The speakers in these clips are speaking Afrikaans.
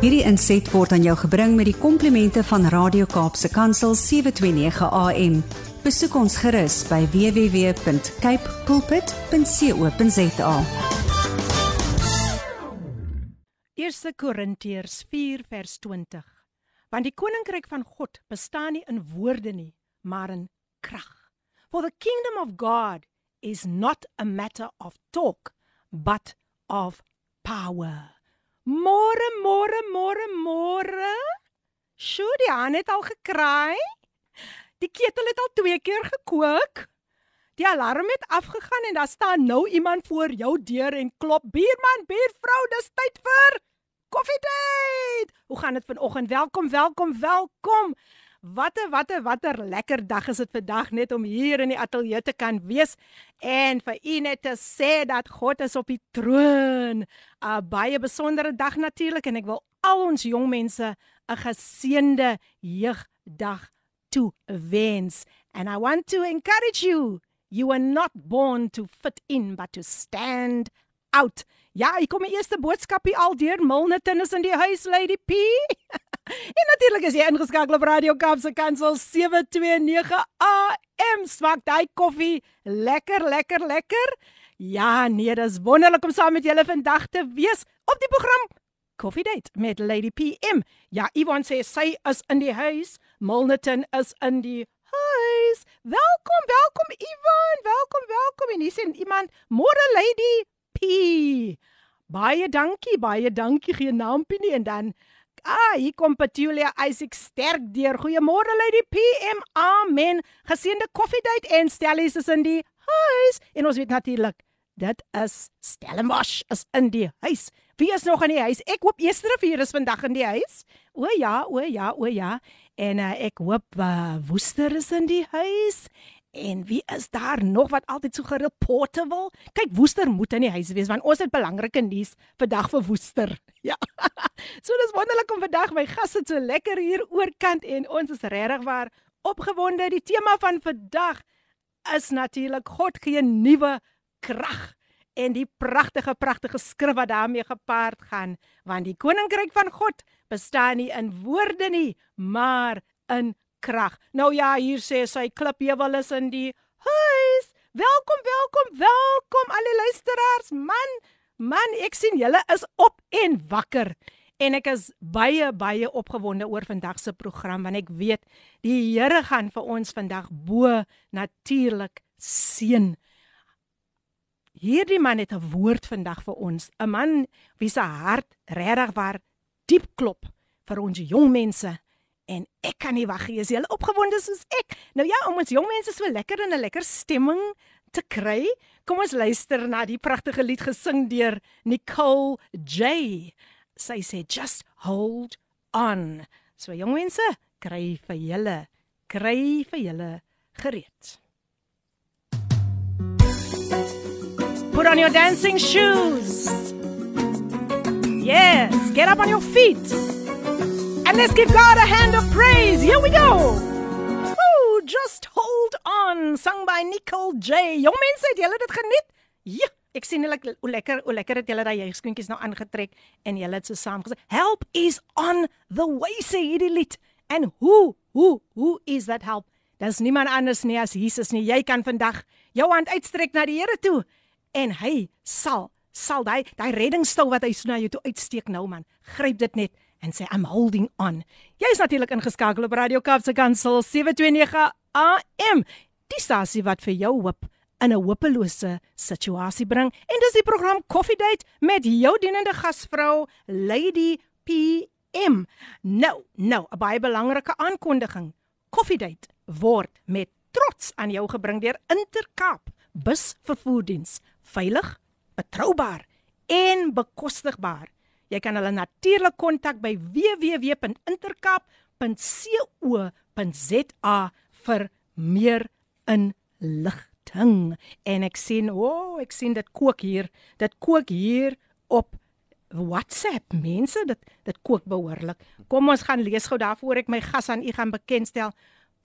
Hierdie inset word aan jou gebring met die komplimente van Radio Kaapse Kansel 729 AM. Besoek ons gerus by www.cape pulpit.co.za. 1 Korintiërs 4 vers 20. Want die koninkryk van God bestaan nie in woorde nie, maar in krag. For the kingdom of God is not a matter of talk, but of power. Môre, môre, môre, môre. Sjoe, die haan het al gekraai. Die ketel het al twee keer gekook. Die alarm het afgegaan en daar staan nou iemand voor jou deur en klop. Buurman, buurvrou, dis tyd vir koffietyd. Hoe gaan dit vanoggend? Welkom, welkom, welkom. Watter watter watter lekker dag is dit vandag net om hier in die ateljee te kan wees en vir u net te sê dat God is op die troon. 'n Baie besondere dag natuurlik en ek wil al ons jong mense 'n geseënde jeugdag toe wens. And I want to encourage you. You were not born to fit in but to stand out. Ja, ek kom my eerste boodskapie al deur Milnerton is in die huis Lady P. en natuurlik is jy ingeskakel op Radio Kaapse Kansel 729 AM. Smaak daai koffie lekker, lekker, lekker. Ja, nee, dis wonderlik om saam met julle vandag te wees op die program Coffee Date met Lady PM. Ja, Yvonne sê sy is in die huis. Milnerton is in die huis. Welkom, welkom Yvonne. Welkom, welkom. En hier sien iemand, môre Lady P. Baie dankie, baie dankie. Geen naampie nie en dan Ah, hier kom Petulia Isaac sterk deur. Goeiemôre Lady PM. Amen. Geseënde koffiedייט en Stellies is in die huis. En ons weet natuurlik, dit is Stellenbosch is in die huis. Wie is nog in die huis? Ek hoop Esterrivier is vandag in die huis. O ja, o ja, o ja. En uh, ek hoop uh, Woester is in die huis. En wie is daar nog wat altyd so gereporte wil? Kyk, Woester moet in die huis wees want ons het belangrike nuus vandag vir Woester. Ja. So dis wonderlik om vandag my gaste so lekker hier oorkant en ons is regtig waar opgewonde. Die tema van vandag is natuurlik God gee nuwe krag en die pragtige pragtige skrif wat daarmee gepaard gaan want die koninkryk van God bestaan nie in woorde nie maar in krag. Nou ja, hier sê sy klipheuwel is in die huis. Welkom, welkom, welkom al die luisteraars. Man, man, ek sien julle is op en wakker. En ek is baie baie opgewonde oor vandag se program want ek weet die Here gaan vir ons vandag bo natuurlik seën. Hierdie man het 'n woord vandag vir ons, 'n man wie se hart regtig waar diep klop vir ons jong mense en ek kan nie wag nie. Is jy opgewonde soos ek? Nou ja, om ons jong mense so lekker in 'n lekker stemming te kry, kom ons luister na die pragtige lied gesing deur Nicole J. Sy sê just hold on. So jong mense, kry vir julle, kry vir julle gereed. Put on your dancing shoes. Yes, get up on your feet. And let's give God a hand of praise. Here we go. Ooh, just hold on. Sung by Nicole J. Jong mense, het julle dit geniet? Ja, ek sien hulle hoe lekker, hoe lekker het julle daai juigskoentjies nou aangetrek en julle het so saam gesê, "Help is on the way," sê hierdie lied. And who, who, who is that help? Dis niemand anders nie as Jesus nie. Jy kan vandag jou hand uitstrek na die Here toe en hy sal sal daai daai reddingstil wat hy so na jou toe uitsteek nou man. Gryp dit net en sê I'm holding on. Jy is natuurlik ingeskakel op Radio Kaapse Kansel 729 AM. Die stasie wat vir jou hoop in 'n hopelose situasie bring. En dis die program Coffee Date met jou dienende gasvrou Lady PM. Nou, nou, 'n baie belangrike aankondiging. Coffee Date word met trots aan jou gebring deur Intercape Bus Vervoerdiens. Veilig, betroubaar en bekostigbaar. Jy kan hulle natuurlik kontak by www.intercap.co.za vir meer inligting. En ek sien, o, oh, ek sien dit kook hier. Dit kook hier op WhatsApp. Mense, dit dit kook behoorlik. Kom ons gaan lees gou daarvoor ek my gas aan u gaan bekendstel.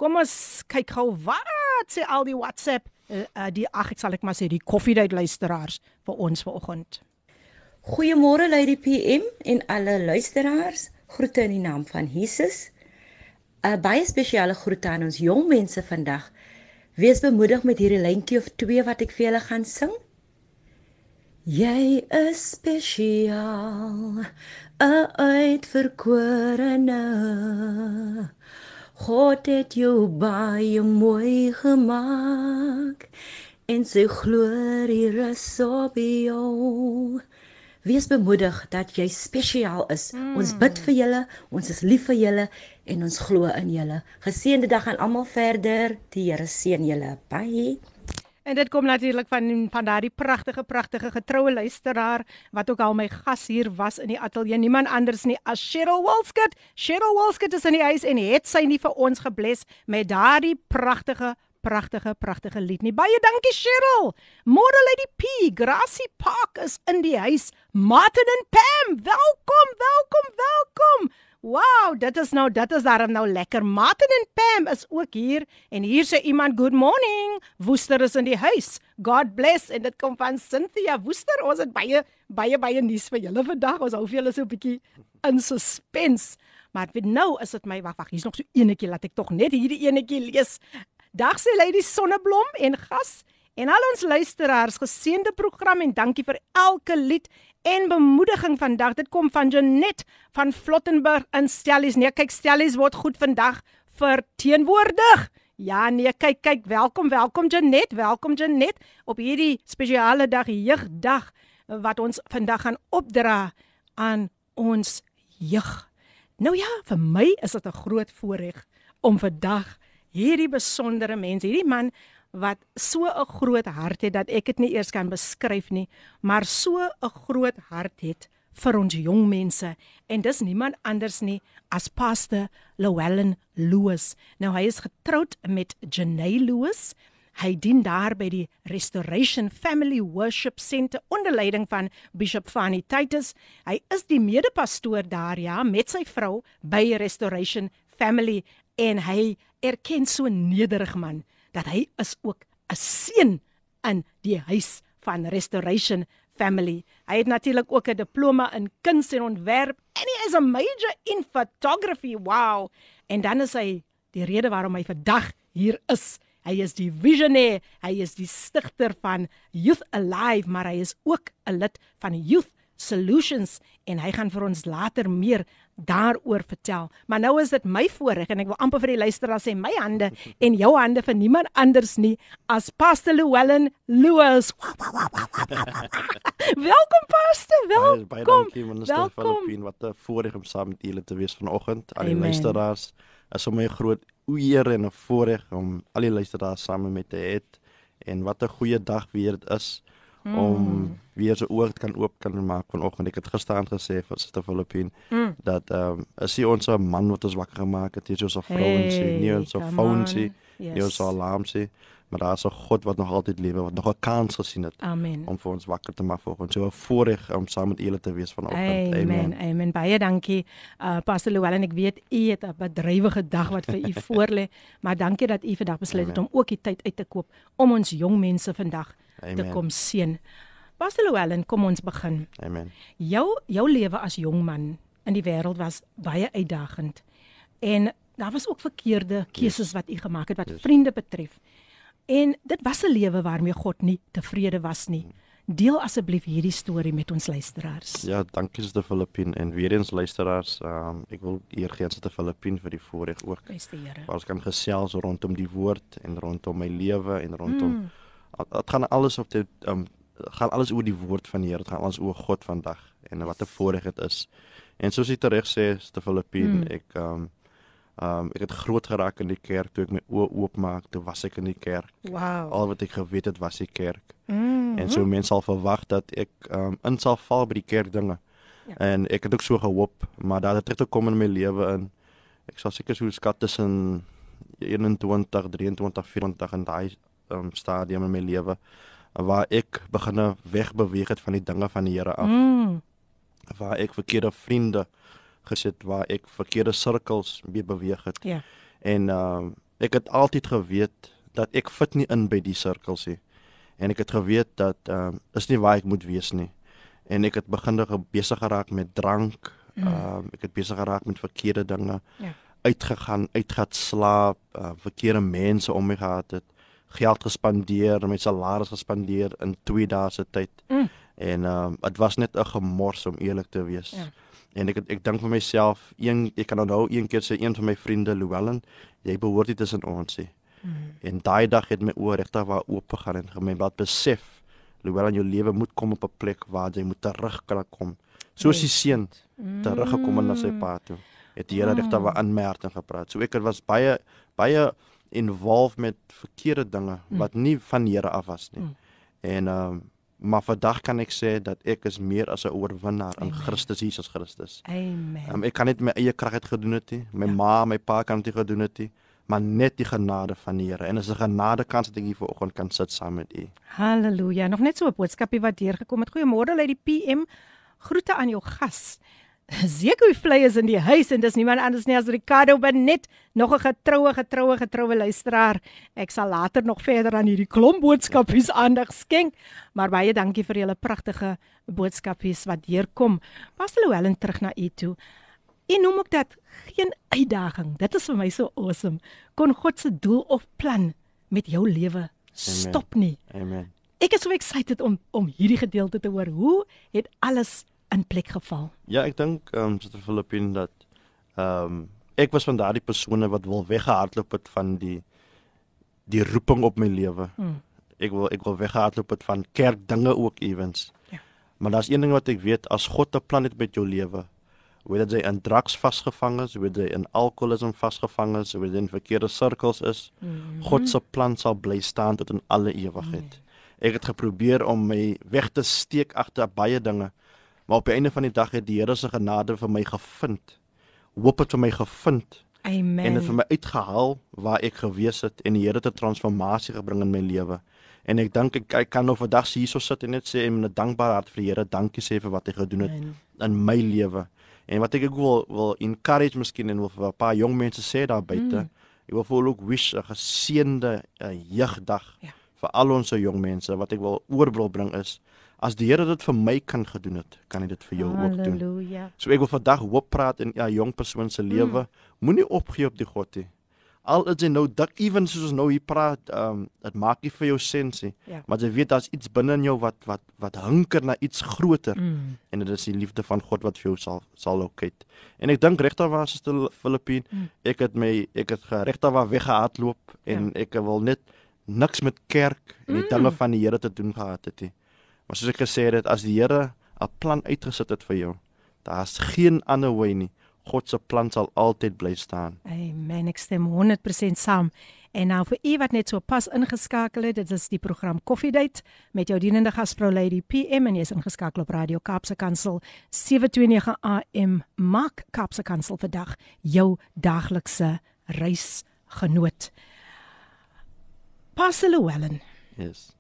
Kom ons kyk gou wat sê al die WhatsApp uh, uh, die ag ek sal ek maar sê die koffiedייט luisteraars vir ons vanoggend. Goeiemôre Lady PM en alle luisteraars. Groete in die naam van Jesus. 'n Baie spesiale groete aan ons jong mense vandag. Wees bemoedig met hierdie lyntjie of twee wat ek vir julle gaan sing. Jy is spesiaal, 'n uitverkorene. God het jou baie mooi gemaak en sy glorie rus op jou. Wees bemoedig dat jy spesiaal is. Mm. Ons bid vir julle, ons is lief vir julle en ons glo in julle. Geseënde dag aan almal verder. Die Here seën julle. Bye. En dit kom natuurlik van van daardie pragtige pragtige getroue luisteraar wat ook al my gas hier was in die ateljee. Niemand anders nie as Cheryl Wolskut. Cheryl Wolskut is in die huis en het sy nie vir ons gebless met daardie pragtige pragtige pragtige lied nie. Baie dankie Cheryl. Môre Lady P, Grassy Park is in die huis. Martin en Pam, welkom, welkom, welkom. Wow, dit is nou dit is daarom nou lekker. Martin en Pam is ook hier en hier sê iemand good morning. Woester is in die huis. God bless en dit kom van Cynthia Woester. Ons het baie baie baie nuus vir julle vandag. Ons hou vir julle so 'n bietjie in suspense. Maar nou is dit my wag wag, hier's nog so enetjie laat ek tog net hierdie enetjie lees. Dag sê Lady Sonneblom en gas en al ons luisteraars geseënde program en dankie vir elke lied en bemoediging vandag. Dit kom van Janet van Flottenburg in Stellies. Nee, kyk Stellies word goed vandag verteenwoordig. Ja, nee, kyk, kyk, welkom, welkom Janet, welkom Janet op hierdie spesiale dag, jeugdag wat ons vandag gaan opdra aan ons jeug. Nou ja, vir my is dit 'n groot voorreg om vandag hierdie besondere mens, hierdie man wat so 'n groot hart het dat ek dit nie eers kan beskryf nie, maar so 'n groot hart het vir ons jong mense en dis niemand anders nie as Pastor Llewellyn Lewis. Nou hy is getroud met Janay Lewis. Hy dien daar by die Restoration Family Worship Center onder leiding van Bishop Fanny Titus. Hy is die mede-pastoor daar ja met sy vrou by Restoration Family en hy erken so nederig man dat hy is ook 'n seun in die huis van Restoration Family. Hy het natuurlik ook 'n diploma in kuns en ontwerp en hy is 'n major in photography. Wow. En dan is hy die rede waarom hy vandag hier is. Hy is die visionêr, hy is die stigter van Youth Alive, maar hy is ook 'n lid van Youth Solutions en hy gaan vir ons later meer daaroor vertel. Maar nou is dit my voorreg en ek wil amper vir die luisteraars sê my hande en jou hande vir niemand anders nie as Pastor Llewellyn Lewis. welkom Pastor, welkom. Baie, baie dankie minister Filippin wat 'n voorreg om saam met julle te wees vanoggend. Al die luisteraars, is vir my groot eer en 'n voorreg om al die luisteraars saam met te hê en wat 'n goeie dag weer dit is mm. om weer so oor kan oop kan maak vanoggend. Ek het gisterand gesê vir Sister Filippine mm. dat ehm um, as jy ons 'n man wat ons wakker gemaak het, jy is ons vrouens, hey, nie ons phones, nie ons alarms nie. Maar daar is 'n God wat nog altyd lewe, wat nog 'n kans gesien het Amen. om vir ons wakker te maak vanoggend. So 'n voorreg om saam met julle te wees vanoggend. Amen. Amen. Amen. Baie dankie. Uh Pastor Llewellyn, ek weet u het 'n bedrywige dag wat vir u voorlê, maar dankie dat u vandag besluit het om ook die tyd uit te koop om ons jong mense vandag Amen. te kom seën. Pastor Llewellyn, kom ons begin. Amen. Jou jou lewe as jong man in die wêreld was baie uitdagend. En daar was ook verkeerde keuses yes. wat u gemaak het wat yes. vriende betref. En dit was 'n lewe waarmee God nie tevrede was nie. Deel asseblief hierdie storie met ons luisteraars. Ja, dankie Sister Filippin en weer eens luisteraars, um, ek wil eer gee aan Sister Filippin vir die voorreg ook. Beste Here. Ons kan gesels rondom die woord en rondom my lewe en rondom mm dit gaan alles op dit um gaan alles oor die woord van die Here, dit gaan alles oor God vandag en wat 'n voorreg dit is. En soos jy reg sê, te Filippine, mm. ek um um ek het groot geraak in die kerk toe ek my oë oopmaak, toe was ek in die kerk. Wow. Al wat ek geweet het was die kerk. Mm. En so mense sal verwag dat ek um in sal val by die kerk dinge. Ja. En ek het ook so gehoop, maar daar het terug kom in my lewe in. Ek sal seker so skat tussen 21, 23, 24 en daai um, stadium in my lewe waar ek begine wegbeweeg het van die dinge van die Here af. Mm. Waar ek verkeerde vriende gesit, waar ek verkeerde sirkels mee beweeg het. Ja. En um, ek het altyd geweet dat ek fit nie in by die sirkels nie. En ek het geweet dat um, is nie waar ek moet wees nie. en ek het begin besig geraak met drank. Mm. Um, ek het besig geraak met verkeerde dinge. Ja. Uitgegaan, uitgaan slaap, uh, verkeerde mense om my gehad het. Geld gespandeer, my salaris gespandeer in 2 dae se tyd. Mm. En ehm um, dit was net 'n gemors om eerlik te wees. Ja. En ek ek dink vir myself, een ek kan onthou een keer sê een van my vriende Llewellyn, jy behoort dit tussen ons sê. Mm. En daai dag het my oë regtig waar oop gegaan en gemeen wat besef Llewellyn jou lewe moet kom op 'n plek waar jy moet terug kan kom. Soos die seun teruggekom het na sy pa toe. Het die Here mm. regtig waar aanmerking gepraat. So ek het was baie baie involved met verkeerde dinge mm. wat nie van Here af was nie. Mm. En ehm um, maar vandag kan ek sê dat ek is meer as 'n oorwinnaar in Christus Jesus Christus. Amen. Um, ek kan net my eie krag het gedoen het nie. My ja. ma, my pa kan dit gedoen het nie, maar net die genade van die Here. En is 'n genade kans dat ek hier vanoggend kan sit saam met u. Halleluja. Nog net so 'n boodskapie wat deurgekom het. Goeiemôre uit die PM. Groete aan jou gas. Zeekoe is in die huis en dis niemand anders nie as Ricardo Benet, nog 'n getroue getroue getroue luisteraar. Ek sal later nog verder aan hierdie klomp boodskapies aandag skenk, maar baie dankie vir julle pragtige boodskapies wat deurkom. Pastor Helen terug na u toe. U noem ook dat geen uitdaging, dit is vir my so awesome, kon God se doel of plan met jou lewe stop nie. Amen. Ek is so excited om om hierdie gedeelte te hoor. Hoe het alles in plek geval? Ja, ek dink ehm um, Sister Filippine dat ehm um, ek was van daardie persone wat wil weggehardloop het van die die roeping op my lewe. Hmm. Ek wil ek wil weggehardloop het van kerk dinge ook ewens. Ja. Maar daar's een ding wat ek weet, as God 'n plan het met jou lewe, weet jy in drugs vasgevang is, weet jy in alkoholisme vasgevang is, weet jy in verkeerde sirkels is, mm -hmm. God se plan sal bly staan tot in alle ewigheid. Mm. Ek het geprobeer om my weg te steek agter baie dinge. Maar op die einde van die dag het die Here se genade vir my gevind. Hoop het vir my gevind. Amen. En dit vir my uitgehaal waar ek gewees het en die Here het 'n transformasie gebring in my lewe. En ek dink ek, ek kan nou vandag hierso sit en net sê met 'n dankbare hart vir die Here, dankie sê vir wat hy gedoen het Amen. in my lewe. En wat ek ek wil wil encourage miskien en wil vir 'n paar jong mense sê daar buite. Mm. Ek wil vir hulle ook wish 'n geseënde jeugdag ja. vir al ons jong mense. Wat ek wil oorbring bring is as die Here dit vir my kan gedoen het, kan hy dit vir jou Halleluja. ook doen. Halleluja. So ek wil vandag hoop praat in 'n ja, jong persoon se lewe. Mm. Moenie opgee op die God nie. Al is jy nou dik ewen soos ons nou hier praat, ehm um, dit maak nie vir jou sin nie. Ja. Maar jy weet daar's iets binne in jou wat wat wat hunker na iets groter. Mm. En dit is die liefde van God wat vir jou sal sal lokate. En ek dink regter was dit die Filippine. Mm. Ek het my ek het regter waar weggehardloop en ja. ek wil net niks met kerk en die mm. dinge van die Here te doen gehad het nie. Maar soos ek gesê het, as die Here 'n plan uitgesit het vir jou, daar's geen ander way nie. God se plan sal altyd bly staan. Amen. Ek stem 100% saam. En nou vir u wat net so pas ingeskakel het, dit is die program Coffee Date met jou dienende gasvrou Lady PM en jy is ingeskakel op Radio Kaapse Kansel 729 AM. Maak Kaapse Kansel vandag jou daglikse reisgenoot. Pastor Llewellyn. Yes.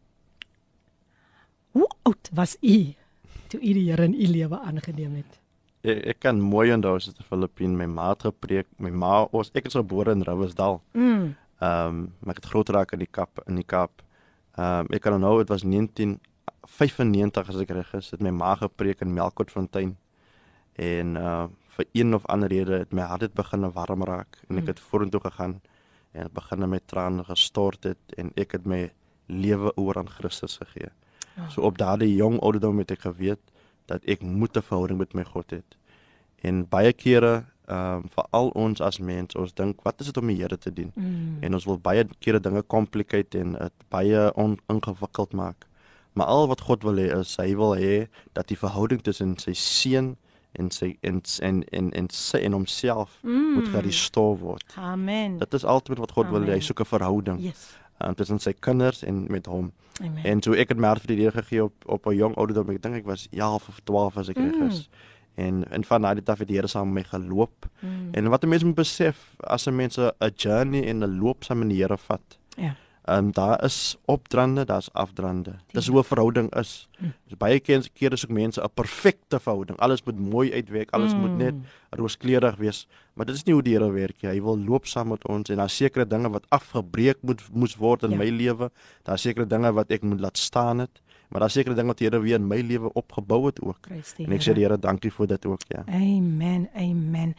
Hoe oud was u toe u die Here in u lewe aangeneem het? Ek, ek kan mooi onthou as dit Filippin my ma het gepreek. My ma was ek is gebore in Riversdal. Mm. Ehm um, maar ek het groot raak in die Kaap in die Kaap. Ehm um, ek kan onthou dit was 1995 as ek reg is, het my ma gepreek in Melkotfontein. En uh vir een of ander rede het my hart het begin warm raak en ek mm. het mm. vorentoe gegaan en begin met trane gestort het en ek het my lewe oor aan Christus gegee. Ja. So op daardie jong ouderdom het ek geweet dat ek moet 'n verhouding met my God hê. En baie kere ehm um, veral ons as mens, ons dink wat is dit om die Here te dien? Mm. En ons wil baie kere dinge complicate en dit baie ingewikkeld maak. Maar al wat God wil hê is hy wil hê dat die verhouding tussen sy seun en sy en en en en sy en homself mm. moet gerestoreer word. Amen. Dit is altyd wat God Amen. wil hê, hy soek 'n verhouding. Yes um, tussen sy kinders en met hom. Amen. En toe ek het my hart vir die Here gegee op op 'n jong ouderdom, ek dink ek was 11 of 12 as ek reg mm. is. En en van daai tyd het die Here saam met my geloop. Mm. En wat 'n mens moet besef as 'n mens 'n journey en 'n loop saam met die Here vat. Ja. Ehm um, daar is opdraande, daar's afdraande. Dis hoe 'n verhouding is. Mm. Dus baie keer keer is ook mense 'n perfekte verhouding. Alles moet mooi uitwerk, alles mm. moet net rooskleurig wees, maar dit is nie hoe die Here werk nie. Hy wil loop saam met ons en daar sekere dinge wat afgebreek moet moes word in ja. my lewe. Daar sekere dinge wat ek moet laat staan het Maar daar's sekere dinge wat die Here weer in my lewe opgebou het ook. En ek sê die Here dankie vir dit ook, ja. Amen. Amen.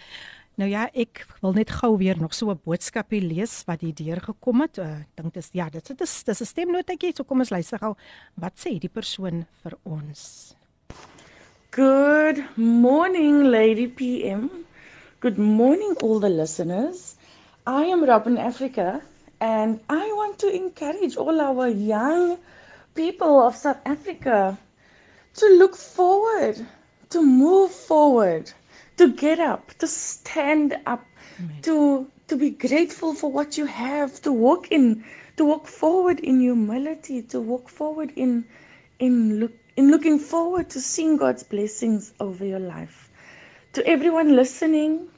Nou ja, ek wil net gou weer nog so 'n boodskapie lees wat hier deur gekom het. Uh, ek dink dis ja, dit is dis 'n stemnotetjie. So kom ons luister gou. Wat sê die persoon vir ons? Good morning, Lady PM. Good morning, all the listeners. I am Robin Africa, and I want to encourage all our young people of South Africa to look forward, to move forward, to get up, to stand up, Amen. to to be grateful for what you have, to walk in, to walk forward in humility, to walk forward in in look in looking forward to seeing God's blessings over your life. To everyone listening,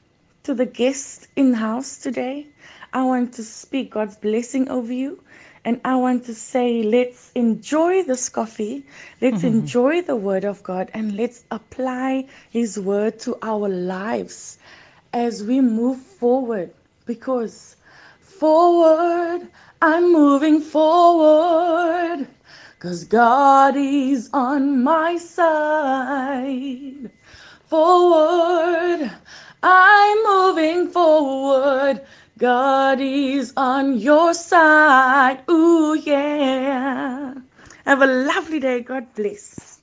to the guests in house today, I want to speak God's blessing over you. And I want to say, let's enjoy this coffee. Let's mm-hmm. enjoy the word of God and let's apply his word to our lives as we move forward. Because forward, I'm moving forward. Cause God is on my side. Forward, I'm moving forward. God is on your side. Ooh, yeah. Have a lovely day. God bless.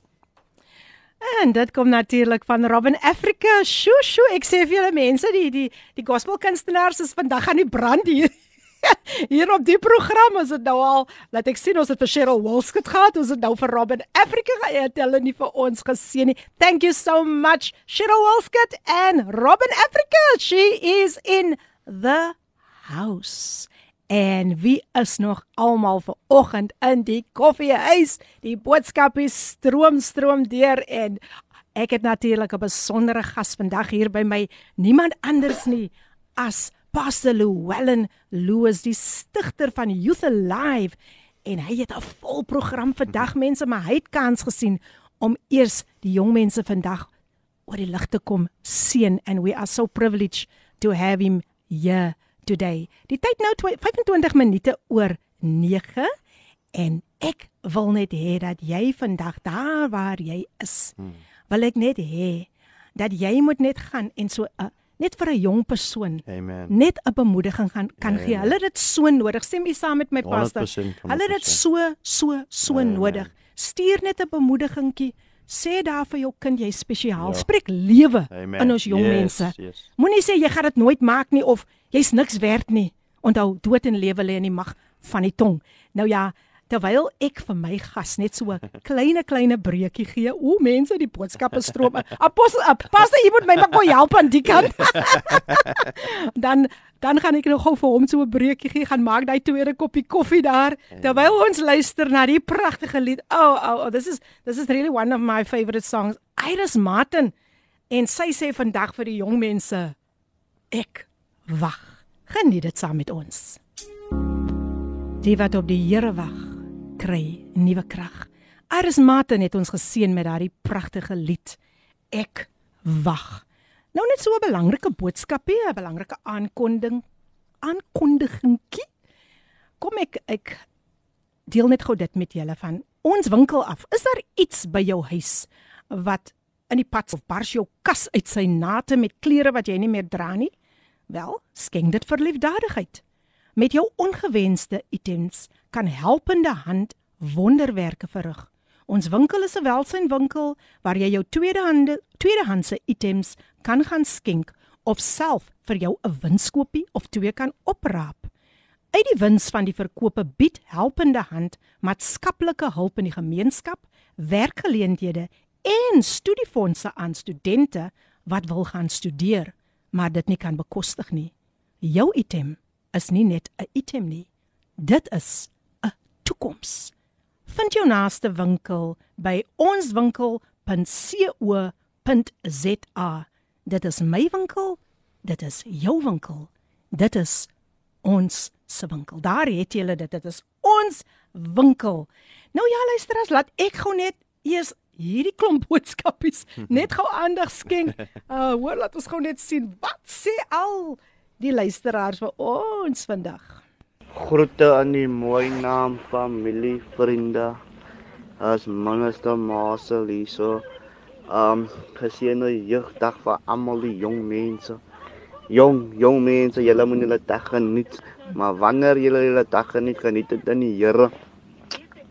En dit kom natuurlik van Robin Africa. Sjoe, sjoe, ek sê vir julle mense, die die die gospelkunstenaars is vandag aan die brand hier. hier op die program is dit nou al laat ek sien ons het vir Cheryl Wolskut gehad ons het nou vir Robin Africa geëet hulle nie vir ons gesien nie thank you so much Cheryl Wolskut and Robin Africa she is in the house. En wie is nog almal ver oggend in die koffiehuis? Die boodskap is stroom stroom deur en ek het natuurlik 'n besondere gas vandag hier by my. Niemand anders nie as Pastor Llewellyn Lewis, die stigter van Youth Alive. En hy het 'n vol program vandag mense, maar hy het kans gesien om eers die jong mense vandag oor die lig te kom seën. And we are so privileged to have him here today. Die tyd nou 25 minute oor 9 en ek wil net hê dat jy vandag daar waar jy is, hmm. wil ek net hê dat jy moet net gaan en so 'n net vir 'n jong persoon Amen. net 'n bemoediging gaan kan Amen. gee. Hulle het dit so nodig. Stem jy saam met my pastor? Hulle het dit so so so Amen. nodig. Stuur net 'n bemoedigingkie. Sê daar vir jou kind jy spesiaal. Ja. Spreek lewe in ons jong yes, mense. Yes. Moenie sê jy gaan dit nooit maak nie of jy's niks werd nie. Onthou dood en lewe lê in die mag van die tong. Nou ja, terwyl ek vir my gas net so 'n kleine kleine breekie gee. O, mense, die boodskappe stroom. Apostel, pas jy moet my gou help aan die kant. dan dan gaan ek nog gou vir hom so 'n breekie gee, gaan maak daai tweede koppie koffie daar terwyl ons luister na die pragtige lied. Oh, oh, oh, this is this is really one of my favorite songs. Iris Martin en sy sê vandag vir die jong mense ek wag. Geniet dit saam met ons. Die wat op die Here wag kry nuwe krag. Aris Martin het ons geseën met daardie pragtige lied Ek wag. Nou net so 'n belangrike boodskapie, 'n belangrike aankondiging, aankondigingkie. Kom ek ek deel net gou dit met julle van ons winkel af. Is daar iets by jou huis wat in die pad of bars jou kas uit sy nate met klere wat jy nie meer dra nie? Wel, skenk dit vir liefdadigheid. Met jou ongewenste items kan helpende hand wonderwerke verrig. Ons winkel is 'n welsynwinkel waar jy jou tweedehande tweedehandse items kan gaan skenk of self vir jou 'n winskoopie of twee kan opraap. Uit die wins van die verkope bied helpende hand maatskaplike hulp in die gemeenskap, werkgeleenthede en studiefondse aan studente wat wil gaan studeer, maar dit nie kan bekostig nie. Jou item is nie net 'n item nie. Dit is toekoms. Vind jou naaste winkel by onswinkel.co.za. Dit is my winkel, dit is jou winkel. Dit is ons se winkel. Daar het jy dit, dit is ons winkel. Nou ja, luisteras, laat ek gou net eers hierdie klomp boodskapies net gou aandag skenk. Uh hoor, laat ons gou net sien wat sê al die luisteraars vir ons vandag. Groete aan die mooi naam familie, vriende as minister Marcel hierso. Um geseënde jeugdag vir almal die jong mense. Jong, jong mense, julle moet julle dag geniet. Maar wanneer julle julle dag geniet, geniet dit in die Here.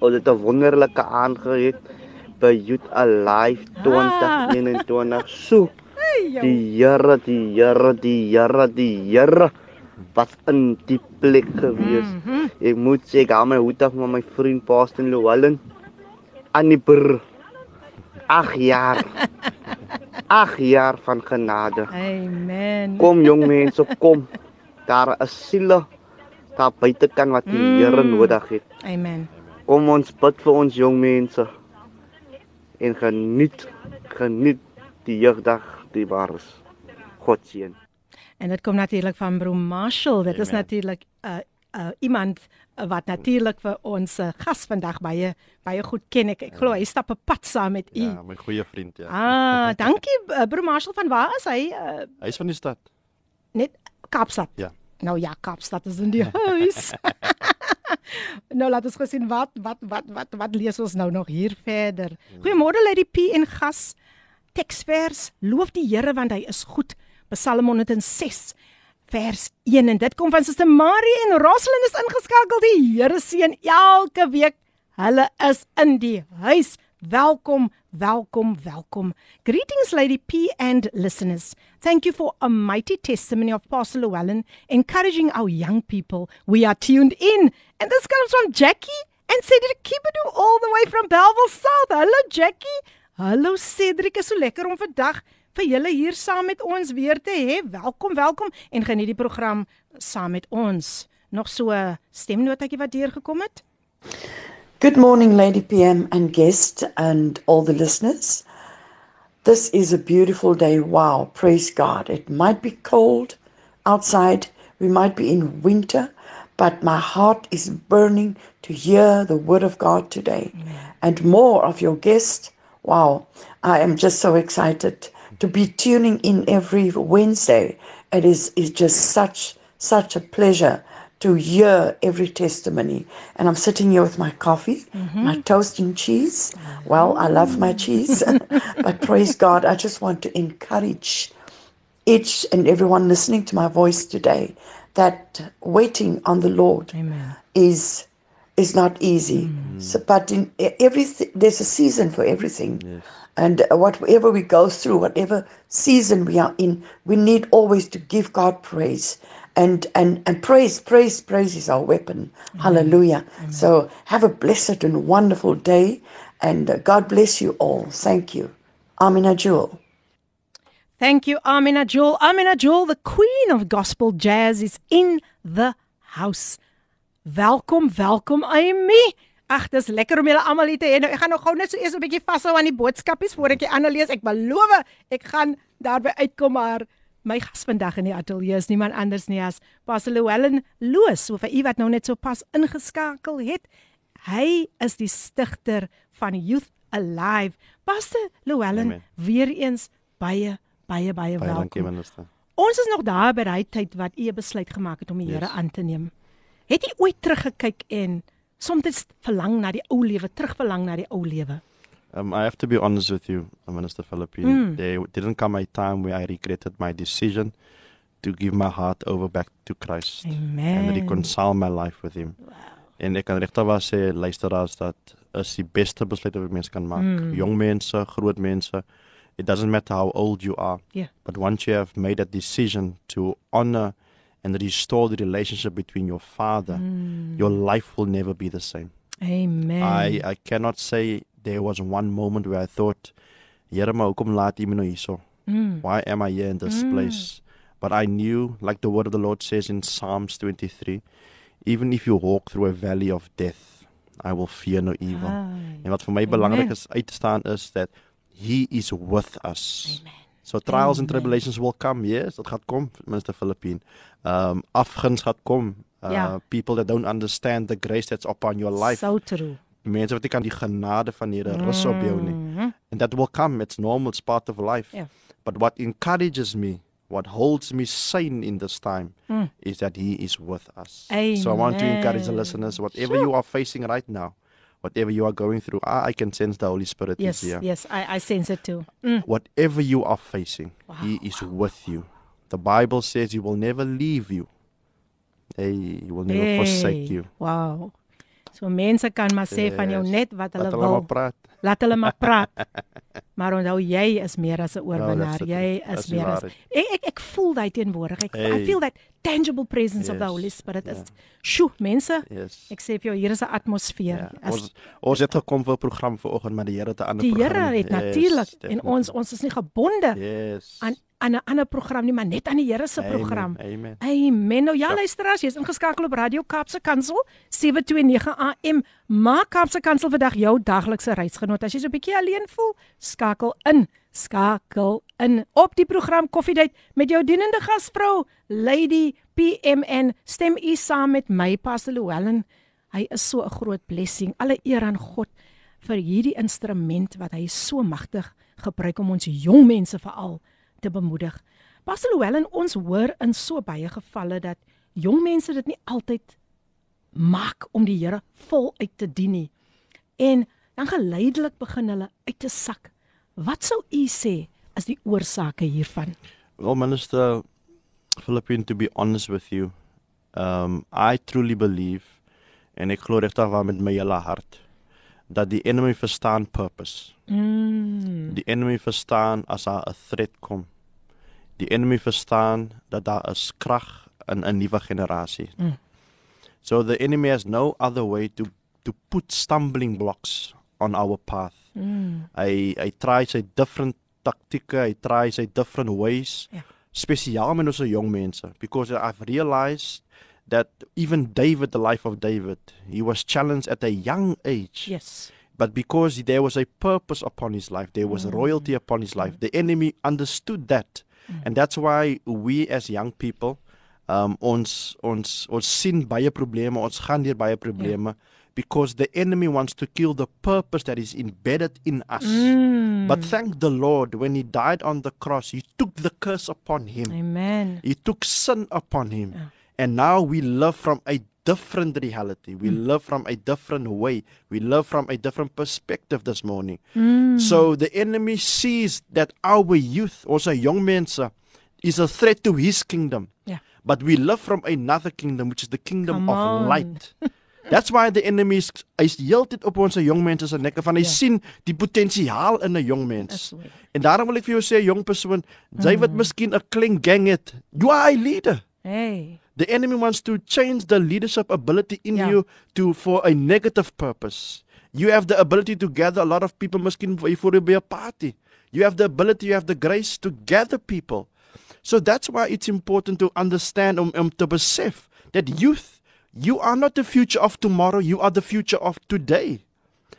Ons het 'n wonderlike aand gehad by Youth Alive 2021. So, die Here, die Here, die Here, die Here was in die plek gewees. Mm -hmm. Ek moet sê ek hou my hoed af met my vriend Pastor Llewellyn aan die brr. 8 jaar. 8 jaar van genade. Amen. Kom jong mense, kom. Daar is siele daar buite kan wat die mm. Here nodig het. Amen. Kom ons bid vir ons jong mense en geniet geniet die jeugdag die wars. God seën. En dit kom natuurlik van Bro Marshall. Dit Amen. is natuurlik 'n uh, uh, iemand wat natuurlik vir ons uh, gas vandag baie baie goed ken ek. Ek glo hy stap 'n pad saam met u. Ja, my goeie vriend ja. Ah, dankie uh, Bro Marshall van waar is hy? Uh, hy is van die stad. Net Kaapstad. Ja. Nou ja, Kaapstad is in die huis. nou laat ons gesien wat wat wat wat wat lees ons nou nog hier verder. Goeiemôre Lady P en gas. Teksvers: Loof die Here want hy is goed. Psalm 106 vers 1 en dit kom van Suster Marie en Roslyn is ingeskakel. Die Here seën elke week. Hulle is in die huis. Welkom, welkom, welkom. Greetings Lady P and listeners. Thank you for a mighty testimony of Pastor Llewellyn encouraging our young people. We are tuned in. And this comes from Jackie and Cedric Kibedu all the way from Bellville South. Hello Jackie. Hallo Cedric, is so lekker om vandag vir julle hier saam met ons weer te hê. Welkom, welkom en geniet die program saam met ons. Nog so 'n stemnotetjie wat deurgekom het. Good morning Lady PM and guest, and all the listeners. This is a beautiful day. Wow, praise God. It might be cold outside. We might be in winter, but my heart is burning to hear the word of God today. Amen. And more of your guest. Wow, I am just so excited to be tuning in every Wednesday. It is, is just such, such a pleasure to hear every testimony. And I'm sitting here with my coffee, mm-hmm. my toast and cheese. Well, I love my cheese, but praise God, I just want to encourage each and everyone listening to my voice today that waiting on the Lord Amen. is is not easy. Mm. So, but in everything, there's a season for everything. Yes. And whatever we go through, whatever season we are in, we need always to give God praise. And, and, and praise, praise, praise is our weapon. Amen. Hallelujah. Amen. So have a blessed and wonderful day. And uh, God bless you all. Thank you. Amina Jewel. Thank you, Amina Jewel. Amina Jewel, the queen of gospel jazz, is in the house. Welkom, welkom, Amy. Ag, dis lekker om julle almal hier te hê. Nou, ek gaan nog gou net so eers 'n bietjie vashou aan die boodskapies voor ek die ander lees. Ek beloof, ek gaan daarby uitkom maar my gas vandag in die ateljee is niemand anders nie as Pastor Llewellyn Loos, of vir u wat nou net so pas ingeskakel het. Hy is die stigter van Youth Alive. Pastor Llewellyn, weer eens baie baie baie welkom. Dankie minister. Ons is nog daar by die tyd wat u 'n besluit gemaak het om die yes. Here aan te neem. Het u ooit teruggekyk en soms verlang na die ou lewe, terugverlang na die ou lewe. Um, I have to be honest with you, Minister Philippine. Mm. There didn't come a time where I regretted my decision to give my heart over back to Christ Amen. and reconcile my life with Him. Wow. En ek kan regtig waar sê luisteraars dat is die beste besluit wat mens kan maak. Mm. Jong mense, groot mense, it doesn't matter how old you are. Yeah. But once you have made that decision to honor and restore the relationship between your father, mm. your life will never be the same. Amen. I, I cannot say there was one moment where I thought, Here maar hoekom laat U my nou hierso? Mm. Why am I here in this mm. place? But I knew, like the word of the Lord says in Psalms 23, even if you walk through a valley of death, I will fear no evil. Ah. En wat vir my belangrik is uit te staan is that he is with us. Amen. So trials Amen. and tribulations will come. Yes, dit gaan kom, Minister Philippine. Um afguns gaan kom. Uh ja. people that don't understand the grace that's upon your life. So true. Mense wat nie kan die genade van die Here rus op jou nie. Mm-hmm. And that will come. It's normal, it's part of life. Yeah. But what encourages me, what holds me sane in this time mm. is that he is with us. Amen. So I want to encourage the listeners whatever sure. you are facing right now, whatever you are going through, I, I can sense the Holy Spirit Yes, is here. yes, I I sense it too. Mm. Whatever you are facing, He is with you. The Bible says He will never leave you. Hey, He will never forsake you. Wow. So mense kan maar sê van jou Yes. net wat hulle Laat hulle maar wil. praat. Laat hulle maar praat. maar onthou jy is meer as 'n oorwinnaar. dit. jy is die meer as ek ek, ek voel daai teenwoordigheid. I Hey. feel that tangible presence of the Yes, Holy Spirit. ja. Is sjoe, mense. Yes. Ek sê vir jou hier is 'n atmosfeer. Ja, As ons ons het gekom vir 'n program vanoggend, maar die Here het 'n ander die program. Here het Yes, natuurlik en ons ons is nie gebonde Yes. aan aan 'n ander program nie, maar net aan die Here se program. Amen. Amen. Nou ja, Ja. luisteraars, jy's ingeskakel op Radio Kaapse Kansel 729 AM. Maak Kaapse Kansel vandag jou daglikse reisgenoot. As jy so 'n bietjie alleen voel, skakel in. Skakel in op die program Koffiedייט met jou dienende gasvrou Lady PMN. Stem u saam met my Pastor Llewellyn. Hy is so 'n groot blessing. Alle eer aan God vir hierdie instrument wat hy so magtig gebruik om ons jong mense veral te bemoedig. Pastor Llewellyn, ons hoor in so baie gevalle dat jong mense dit nie altyd maak om die Here voluit te dien nie. En dan geleidelik begin hulle uit te sak. Wat sou u sê is die oorsake hiervan? Well, Minister Philippine, to be honest with you, um, I truly believe, en ek glo regtig waar met my hele hart, dat die enemy verstaan purpose. Mm. Die enemy verstaan as daar 'n threat kom. Die enemy verstaan dat daar is krag in 'n nuwe generasie. Mm. So the enemy has no other way to to put stumbling blocks on our path. Mm. Hy hy try sy different taktieke, hy try sy different ways. Ja. Spesiaal met ons jong mense because I've realized that even David the life of David, he was challenged at a young age. Yes. But because there was a purpose upon his life, there was royalty upon his life. The enemy understood that. And that's why we as young people um ons ons ons sien baie probleme, ons gaan deur baie probleme because the enemy wants to kill the purpose that is embedded in us. Mm. But thank the Lord when he died on the cross, he took the curse upon him. Amen. He took sin upon him. Ja. And now we live from a different reality. We live from a different way. We live from a different perspective this morning. Mm. So the enemy sees that our youth, also young mense, is a threat to his kingdom. Ja. But we live from another kingdom, which is the kingdom Come of on. light. That's why the enemy is hy's heeltyd op ons jong mense se nekke van hy Ja. sien die potensiaal in 'n jong mens. En daarom wil ek vir jou sê jong persoon, jy wat miskien 'n klein gang het, you are a leader. Hey. The enemy wants to change the leadership ability in Ja. you to for a negative purpose. You have the ability to gather a lot of people miskien vir vir by 'n party. You have the ability, you have the grace to gather people. So that's why it's important to understand um, um to besef that youth, you are not the future of tomorrow, you are the future of today.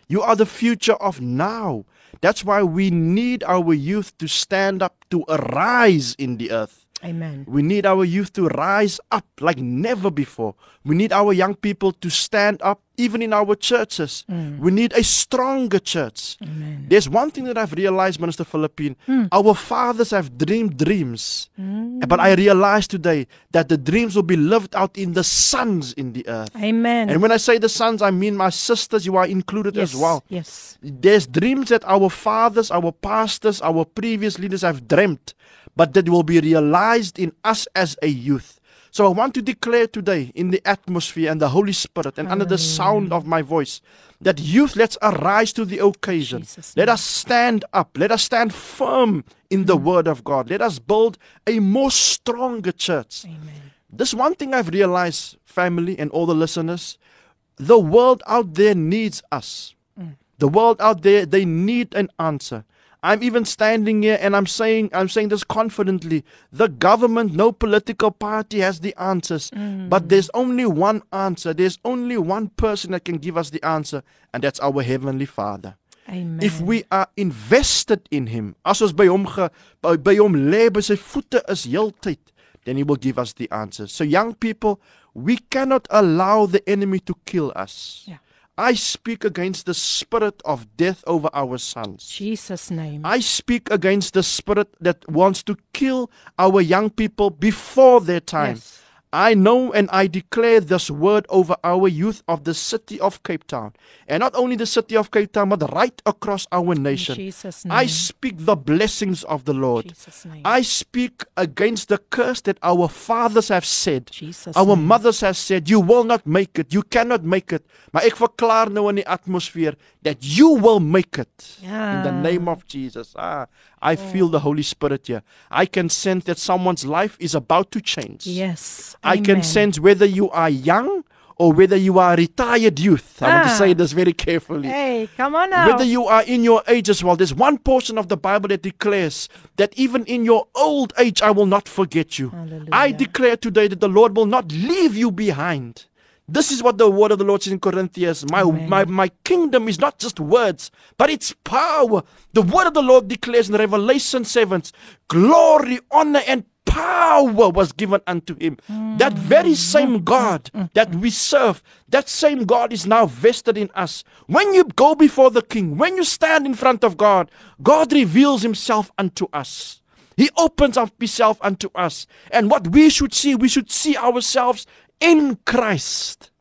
You are the future of now. That's why we need our youth to stand up to arise in the earth. Amen. We need our youth to rise up like never before. We need our young people to stand up even in our churches. Mm. We need a stronger church. Amen. There's one thing that I've realized, Minister Philippine. Hmm. Our fathers have dreamed dreams. Mm. But I realize today that the dreams will be lived out in the sons in the earth. Amen. And when I say the sons, I mean my sisters, you are included yes. as well. Yes. There's dreams that our fathers, our pastors, our previous leaders have dreamt, but that will be realized in us as a youth. So I want to declare today in the atmosphere and the Holy Spirit and under the sound of my voice that youth, let's arise to the occasion. Jesus' Let us stand up. Let us stand firm in the mm. word of God. Let us build a more stronger church. Amen. This one thing I've realized, family and all the listeners, the world out there needs us. Mm. The world out there, they need an answer. I'm even standing here and I'm saying I'm saying this confidently. The government, no political party has the answers. Mm. But there's only one answer. There's only one person that can give us the answer, and that's our heavenly Father. Amen. If we are invested in him, as ons by hom ge, by, by hom lê by sy voete is heeltyd, then he will give us the answers. So young people, we cannot allow the enemy to kill us. Yeah. I speak against the spirit of death over our sons. Jesus name. I speak against the spirit that wants to kill our young people before their time. Yes. I know and I declare this word over our youth of the city of Cape Town. And not only the city of Cape Town, but right across our nation. I speak the blessings of the Lord. I speak against the curse that our fathers have said. Jesus' Our name. mothers have said, You will not make it. You cannot make it. Maar ek verklaar nou in die atmosfeer that you will make it. In the name of Jesus. Ah, I feel the Holy Spirit here. I can sense that someone's life is about to change. Yes. I can sense whether you are young or whether you are a retired youth. I want to Ah. say this very carefully. Hey, come on now. Whether you are in your age as well, there's one portion of the Bible that declares that even in your old age, I will not forget you. I declare today that the Lord will not leave you behind. This is what the word of the Lord says in Corinthians. My, Amen. my, my kingdom is not just words, but it's power. The word of the Lord declares in Revelation 7 glory, honor, and power was given unto him. That hmm. very same hmm. God hmm. that we serve, that same God is now vested in us. When you go before the king, when you stand in front of God, God reveals himself unto us. He opens up himself unto us. And what we should see, we should see ourselves in Christ.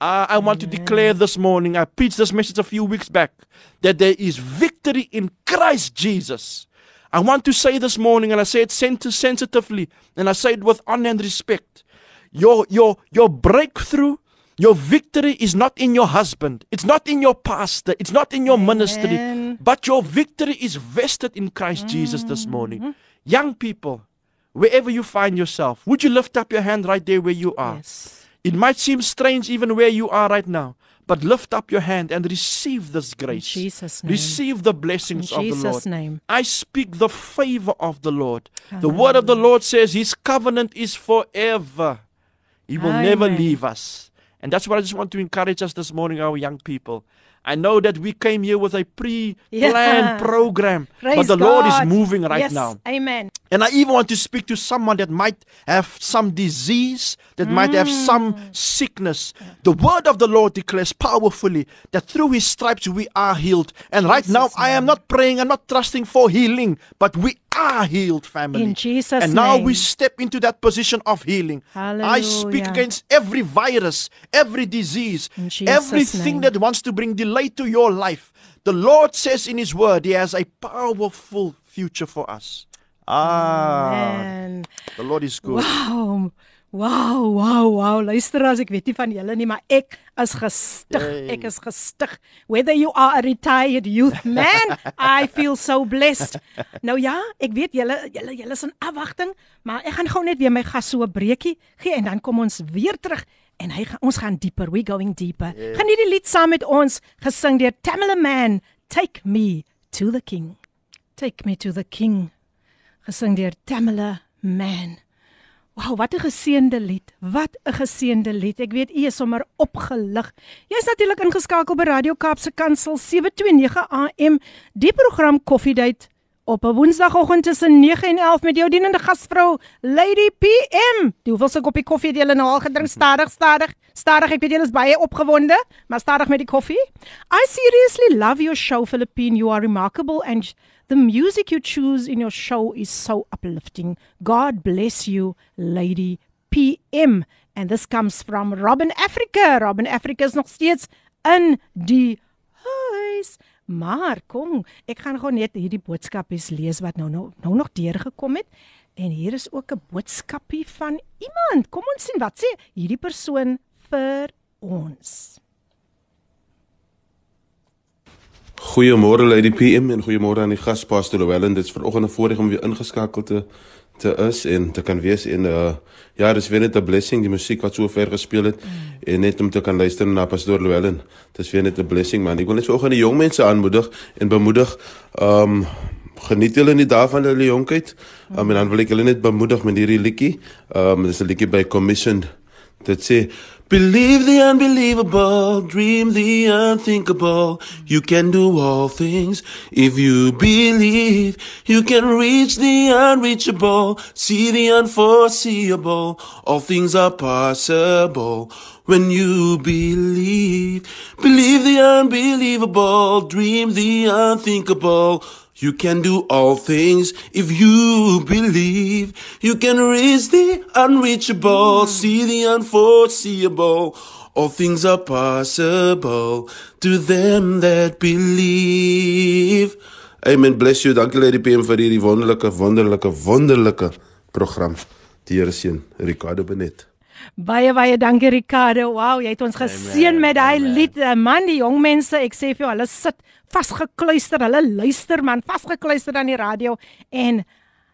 Uh, I want to declare this morning, I preached this message a few weeks back, that there is victory in Christ Jesus. I want to say this morning, and I say it sensitively, and I say it with honor and respect. Your, your, your breakthrough, your victory is not in your husband, it's not in your pastor, it's not in your ministry, but your victory is vested in Christ Jesus this morning. Young people, wherever you find yourself, would you lift up your hand right there where you are? Yes. It might seem strange even where you are right now, but lift up your hand and receive this grace. Jesus' name. Receive the blessings In of the Jesus' Lord. name. I speak the favor of the Lord. The word of the Lord says his covenant is forever. He will never leave us. And that's what I just want to encourage us this morning, our young people. I know that we came here with a pre planned Yeah. program, Praise but the Lord is moving right yes. now. Amen. And I even want to speak to someone that might have some disease, that might have some mm. sickness. The word of the Lord declares powerfully that through his stripes we are healed. And right now, I am not praying, I'm not trusting for healing, but we are healed, family. In Jesus' and now we step into that position of healing. I speak against every virus, every disease, everything name. that wants to bring delay to your life. The Lord says in His Word, He has a powerful future for us. Ah, And the Lord is good. wow. Wow, wow, wow. Luister as ek weet nie van julle nie, maar ek is gestig. Yay. Ek is gestig. Whether you are a retired youth man, I feel so blessed. Nou ja, ek weet julle julle julle is in afwagting, maar ek gaan gou net weer my gas so 'n breekie gee en dan kom ons weer terug en hy ons gaan dieper. We going deeper. Yeah. Gaan hierdie lied saam met ons gesing deur Tamala Man, Take Me to the King. Take me to the King. Gesing deur Tamala Man. Wow, wat 'n geseënde lied. Wat 'n geseënde lied. Ek weet u is sommer opgelig. Jy's natuurlik ingeskakel by Radio Kaapse Kansel 729 AM. Die program Koffiedייט op 'n Woensdagoggend tussen 9 en 11 met jou dienende gasvrou Lady PM. Die hoeveelste koppie koffie het julle nou al gedrink? Stadig, stadig. Stadig. Ek weet julle is baie opgewonde, maar stadig met die koffie. I seriously love your show Philippine. You are remarkable and The music you choose in your show is so uplifting. God bless you, Lady PM. And this comes from Robin Africa. Robin Africa is nog steeds in die huis. Maar kom, ek gaan gou net hierdie boodskapies lees wat nou nou, nou nog deurgekom het. En hier is ook 'n boodskapie van iemand. Kom ons sien wat sê hierdie persoon vir ons. Goeiemôre Lady PM en goeiemôre aan die gas Pastor Llewellyn. Dit is vanoggend 'n voorreg om weer ingeskakel te te is en te kan wees en uh ja, dis weer net 'n blessing die musiek wat so ver gespeel het mm. en net om te kan luister na Pastor Llewellyn. Dis weer net 'n blessing man. Ek wil net vanoggend die jong mense aanmoedig en bemoedig um geniet julle nie daarvan hulle jonkheid. Um, en dan wil ek julle net bemoedig met hierdie liedjie. Um dis 'n liedjie by Commission that say Believe the unbelievable, dream the unthinkable. You can do all things if you believe. You can reach the unreachable, see the unforeseeable. All things are possible when you believe. Believe the unbelievable, dream the unthinkable. You can do all things if you believe. You can reach the unreachable, see the unforeseeable. All things are possible to them that believe. Amen. Bless you. Dankie Lady PM vir hierdie wonderlike, wonderlike, wonderlike program. Die Here seën Ricardo Benet. Baie baie dankie Ricardo. Wow, jy het ons geseën met daai lied. Eh, man, die jong mense, ek sê vir jou, hulle sit vasgekluister. Hulle luister man, vasgekluister aan die radio en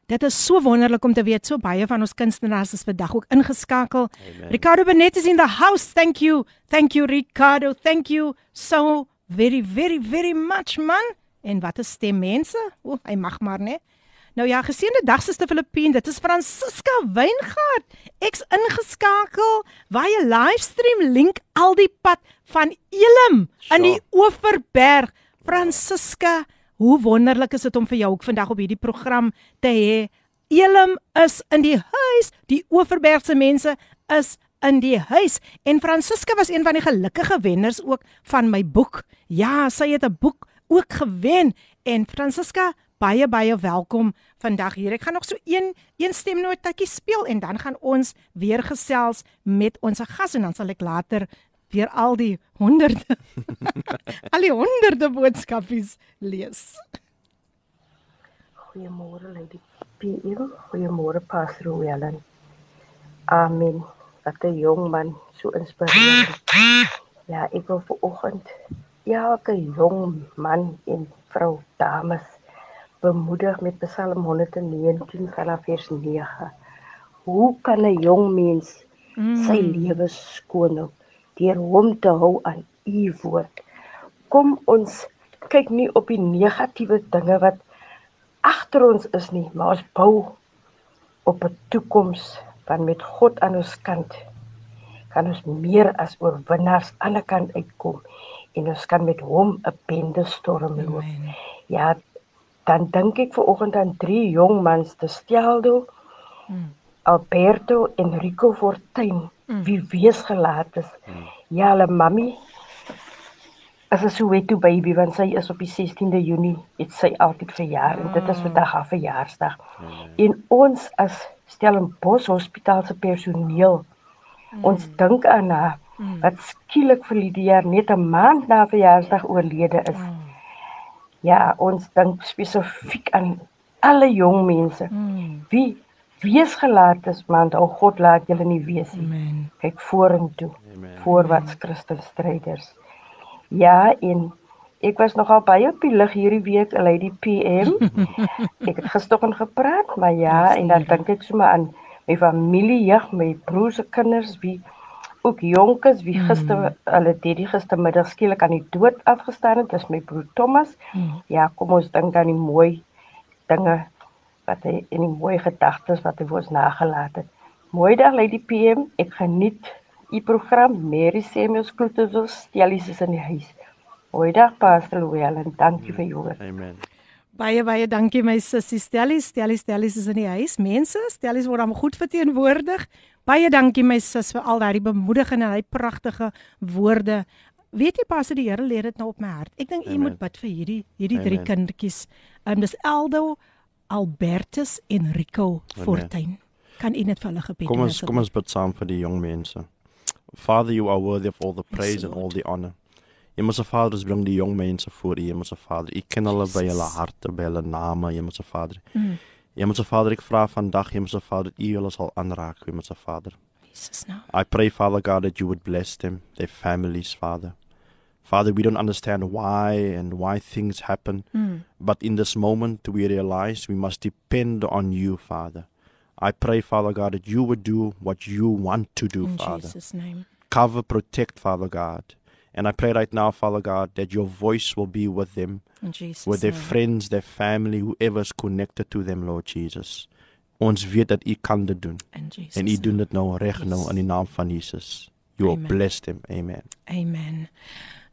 dit is so wonderlik om te weet so baie van ons kunstenaars is vandag ook ingeskakel. Amen. Ricardo Benet is in the house. Thank you. Thank you Ricardo. Thank you so very very very much man. En wat 'n stem mense. O, hy mag maar, né? Nou ja, geseënde dag sister Filippine. Dit is Francisca Weingart. Ek's ingeskakel via livestream link al die pad van Elim in die Oeverberg. Francisca, hoe wonderlik is dit om vir jou ook vandag op hierdie program te hê. Elim is in die huis. Die Oeverbergse mense is in die huis en Francisca was een van die gelukkige wenners ook van my boek. Ja, sy het 'n boek ook gewen en Francisca baie baie welkom vandag hier. Ek gaan nog so een een stemnotetjie speel en dan gaan ons weer gesels met ons gas en dan sal ek later weer al die honderde al die honderde boodskapies lees. Goeiemôre Lady PM, goeiemôre Pastor Wellen. Amen. Wat 'n jong man, so inspirerend. Ja, ek wil vir oggend elke jong man en vrou, dames bemoedig met Psalm 119 vanaf vers 9. Hoe kan 'n jong mens sy mm. lewe skoon hou deur hom te hou aan u woord? Kom ons kyk nie op die negatiewe dinge wat agter ons is nie, maar ons bou op 'n toekoms van met God aan ons kant kan ons meer as oorwinnaars aan die kant uitkom en ons kan met hom 'n bende storm loop. Ja, dan dink ek ver oggend aan drie jong mans, te Steldo, mm. Alberto en Rico Fortuin, mm. wie wees gelaat is. Mm. Ja, hulle mammy as 'n Soweto baby want sy is op die 16de Junie, het sy altyd verjaar mm. en dit is vandag haar verjaarsdag. Mm. En ons as Stellenbosch Hospitaal se personeel, mm. ons dink aan haar mm. wat skielik vir die jaar net 'n maand na verjaarsdag oorlede is. Mm. Ja, ons dink spesifiek aan alle jong mense. Mm. Wie wees gelaat is, want o God laat julle nie wees nie. Amen. Kyk vorentoe. Voorwaarts Christus stryders. Ja, en ek was nogal baie op die lig hierdie week, Lady PM. ek het gisteroggend gepraat, maar ja, en dan dink ek sommer aan my familie, jeug, my broers se kinders wie ook jonkes wie gister mm. hulle het die gistermiddag skielik aan die dood afgestaan het, dis my broer Thomas. Mm. Ja, kom ons dink aan die mooi dinge wat hy in die mooi gedagtes wat hy vir ons nagelaat het. Mooi dag lê die PM. Ek geniet u program Mary Samuels Kloetewils, Stellies is in die huis. Mooi dag Pastor Louwel en dankie mm. vir jou. Amen. Baie baie dankie my sussie Stellies. Stellies Stellies is in die huis. Mense, Stellies word hom goed verteenwoordig. Baie dankie my sus vir al daardie bemoedigende en hy pragtige woorde. Weet jy pas die Here lê dit nou op my hart. Ek dink u moet bid vir hierdie hierdie drie kindertjies. Um dis Eldo, Albertus en Rico Fortuin. Kan u net vir hulle gebed Kom ons kom ons bid saam vir die jong mense. Father, you are worthy of all the praise yes, and all the honor. Hemelse Vader, bring die jong mense voor U, Hemelse Vader. U ken hulle by hulle harte, by hulle name, Hemelse Vader. Mm. Hemelse Vader, ek vra vandag, Hemelse Vader, U hulle sal aanraak, Hemelse Vader. Jesus nou. I pray, Father God, that you would bless them, their families, Father. Father, we don't understand why and why things happen, mm. but in this moment we realize we must depend on you, Father. I pray, Father God, that you would do what you want to do, in Father. In Jesus' name. Cover, protect, Father God. And I pray right now, Father God, that your voice will be with them, with their name. friends, their family, whoever is connected to them, Lord Jesus. Ons weet dat U kan dit doen. En U doen dit nou reg yes. nou in die naam van Jesus. You are blessed him. Amen. Amen.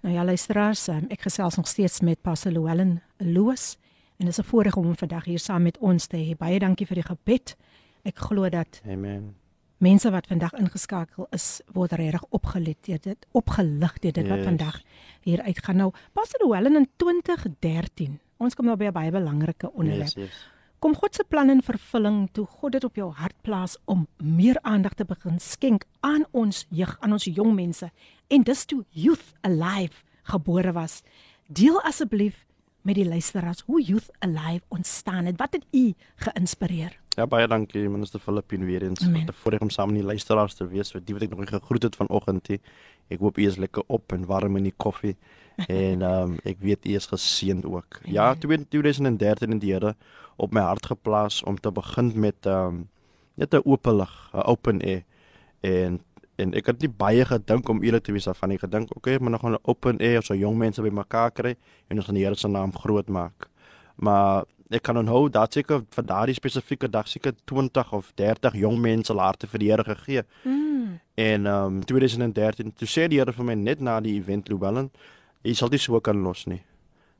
Nou ja, luisteraars, um, ek gesels nog steeds met Pastor Llewellyn Loos en dit is 'n voorreg om hom vandag hier saam met ons te hê. Baie dankie vir die gebed. Ek glo dat Amen mense wat vandag ingeskakel is word regtig opgelet deur dit opgelig deur dit yes. wat vandag hier uitgaan nou Pastor Helen in 2013 ons kom nou by 'n baie belangrike onderwerp. Yes, yes. Kom God se plan in vervulling toe God dit op jou hart plaas om meer aandag te begin skenk aan ons jeug, aan ons jong mense. En dis toe Youth Alive gebore was. Deel asseblief met die luisteraars hoe Youth Alive ontstaan het. Wat het u geïnspireer? Ja baie dankie minister Filippin weer eens vir die voorreg om saam met die luisteraars te wees. Wat die wat ek nog nie gegroet het vanoggend nie. Ek hoop u is lekker op en warm in die koffie en ehm um, ek weet u is geseënd ook. Ja, 2013 in die Here op my hart geplaas om te begin met ehm um, net 'n oop lig, 'n open air en en ek het nie baie gedink om eerlik te wees daarvan. Ek gedink, oké, okay, maar nog 'n open air so jong mense bymekaar kry en ons gaan die Here se naam groot maak. Maar ek kan onthou dat seker vir daardie spesifieke dag seker 20 of 30 jong mense harte vir die Here gegee. Mm. En ehm um, 2013 toe sê die Here vir my net na die event Lubellen, jy sal dit so kan los nie.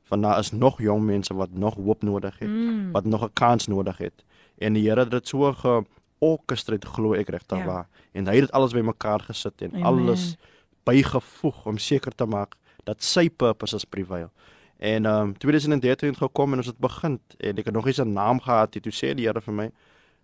Want daar is nog jong mense wat nog hoop nodig het, mm. wat nog 'n kans nodig het. En die Here het dit so ge orkestreer glo ek regtig ja. waar. En hy het dit alles bymekaar gesit en Amen. alles bygevoeg om seker te maak dat sy purpose is prevail. En ehm um, 2013 het gekom en ons het begin en ek het nog nie 'n naam gehad nie. Toe sê die Here vir my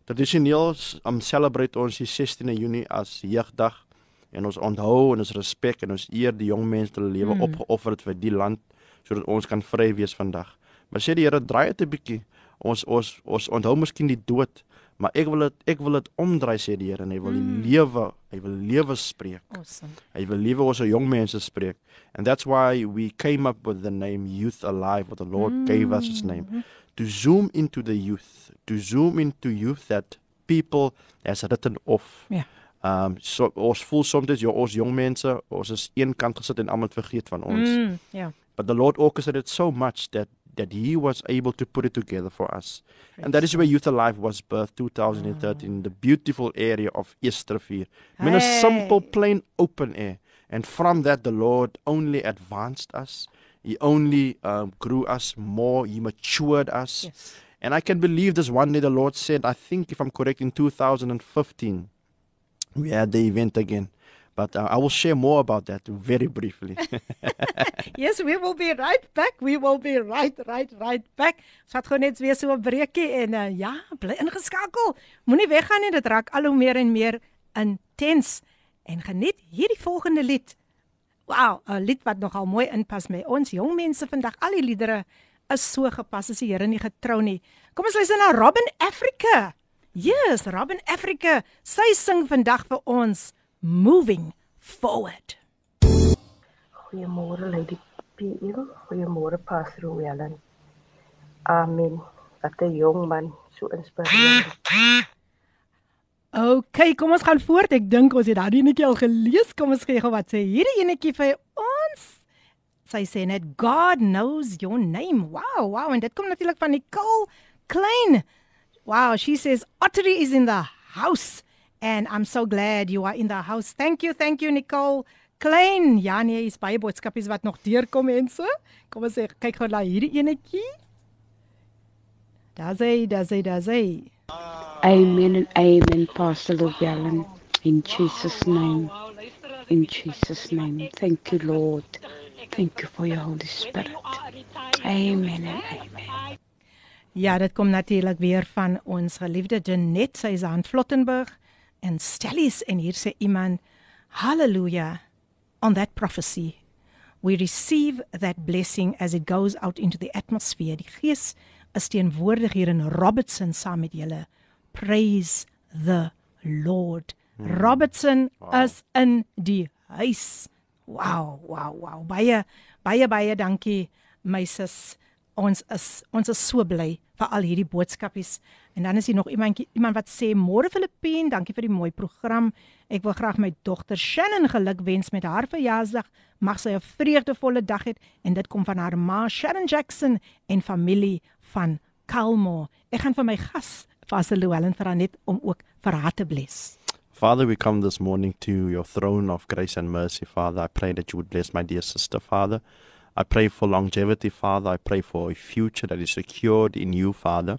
tradisioneel om celebrate ons die 16de Junie as jeugdag en ons onthou en ons respek en ons eer die jong mense wat hulle lewe mm. opgeoffer het vir die land sodat ons kan vry wees vandag. Maar sê die Here draai dit 'n bietjie. Ons ons ons onthou miskien die dood, maar ek wil dit ek wil dit omdraai sê die Here en hy wil die mm. lewe, hy wil lewe spreek. Awesome. Hy wil lewe ons jong mense spreek. And that's why we came up with the name Youth Alive, what the Lord mm. gave us his name. To zoom into the youth, to zoom into youth that people has written off. Ja. Um so ons voel soms jy ons jong mense, ons is een kant gesit en almal vergeet van ons. Mm, ja. But the Lord orchestrated so much that that he was able to put it together for us. Praise and that is where Youth Alive was birthed 2013 in the beautiful area of Eastervier. Hey. In a simple plain open air. And from that the Lord only advanced us. He only um, grew us more, he matured us. Yes. And I can believe this one day the Lord said, I think if I'm correct in 2015 we had the event again. But uh, I will share more about that very briefly. yes, we will be right back. We will be right right right back. Ons het gou net weer so 'n breekie en uh, ja, bly ingeskakel. Moenie weggaan nie, dit raak al hoe meer en meer intens. En geniet hierdie volgende lied. Wow, 'n lied wat nogal mooi inpas met ons jong mense vandag. Al die liedere is so gepas as die Here nie getrou nie. Kom ons luister na Robin Africa. Yes, Robin Africa. Sy sing vandag vir ons moving forward. Goeiemôre Lady PL, goeiemôre Pastor Wellen. Amen. Wat 'n jong man, so inspirerend. OK, kom ons gaan voort. Ek dink ons het daardie netjie al gelees. Kom ons gee gou wat sê hierdie enetjie vir ons. Sy sê net God knows your name. Wow, wow, en dit kom natuurlik van Nicole Klein. Wow, she says Ottery is in the house. And I'm so glad you are in the house. Thank you, thank you Nicole. Klein, ja nee, is baie boodskapies wat nog deurkom mense. Kom ons sê kyk gou na hierdie enetjie. Daar's hy, daar's hy, daar's hy. Amen and amen Pastor Llewellyn in Jesus name. In Jesus name. Thank you Lord. Thank you for your Holy Spirit. Amen and amen. Ja, dit kom natuurlik weer van ons geliefde Janet, sy is aan Flottenburg en Stellies en hier sê iemand hallelujah on that prophecy we receive that blessing as it goes out into the atmosphere die gees is teenwoordig hier in Robertson saam met julle praise the lord hmm. Robertson wow. is in die huis wow wow wow baie baie baie dankie my sis ons is ons is so bly vir al hierdie boodskapies. En dan is hier nog iemand iemand wat sê môre Filippien, dankie vir die mooi program. Ek wil graag my dogter Shannon gelukwens met haar verjaarsdag. Mag sy 'n vreugdevolle dag hê en dit kom van haar ma Sharon Jackson en familie van Kalmo. Ek gaan vir my gas Pastor Llewellyn vra net om ook vir haar te bless. Father, we come this morning to your throne of grace and mercy, Father. I pray that you would bless my dear sister, Father. I pray for longevity, Father. I pray for a future that is secured in you, Father.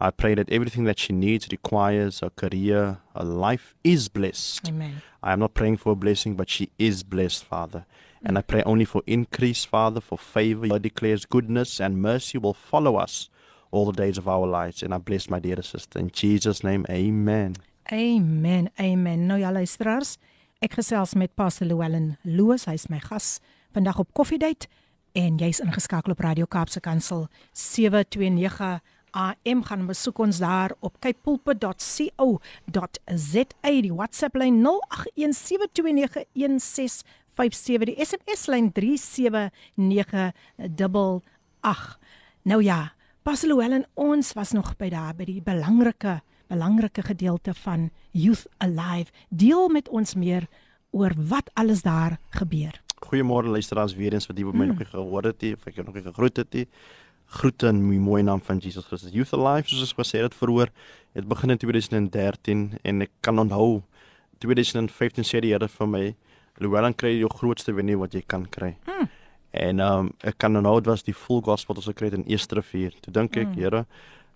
I pray that everything that she needs, requires, a career, a life is blessed. Amen. I am not praying for a blessing, but she is blessed, Father. And I pray only for increase, Father, for favor. Your declares goodness and mercy will follow us all the days of our lives. And I bless my dear sister. In Jesus' name, amen. Amen. Amen. Nou ja, luisteraars, ek gesels met Pastor Llewellyn Loos, hy's my gas vandag op Koffiedייט en jy's ingeskakel op Radio Kaapse Kansel 729 AM gaan besoek ons daar op kypulpit.co.za die WhatsApp lyn 0817291657 die SMS lyn 37988 Nou ja Llewellyn ons was nog by daar by die belangrike belangrike gedeelte van Youth Alive. Deel met ons meer oor wat alles daar gebeur. Goeiemôre luisteraars weer eens wat jy my hmm. nog nie gehoor het nie of ek jou nog nie gegroet het nie groete in die mooi naam van Jesus Christus. Youth Alive soos ek gesê het vroeër, het begin in 2013 en ek kan onthou 2015 sê die Here vir my, "Louwelen kry jou grootste wenner wat jy kan kry." Hmm. En ehm um, ek kan onthou dit was die full gospel wat ons gekry het in Eerste Rivier. Toe dink ek, hmm. Here,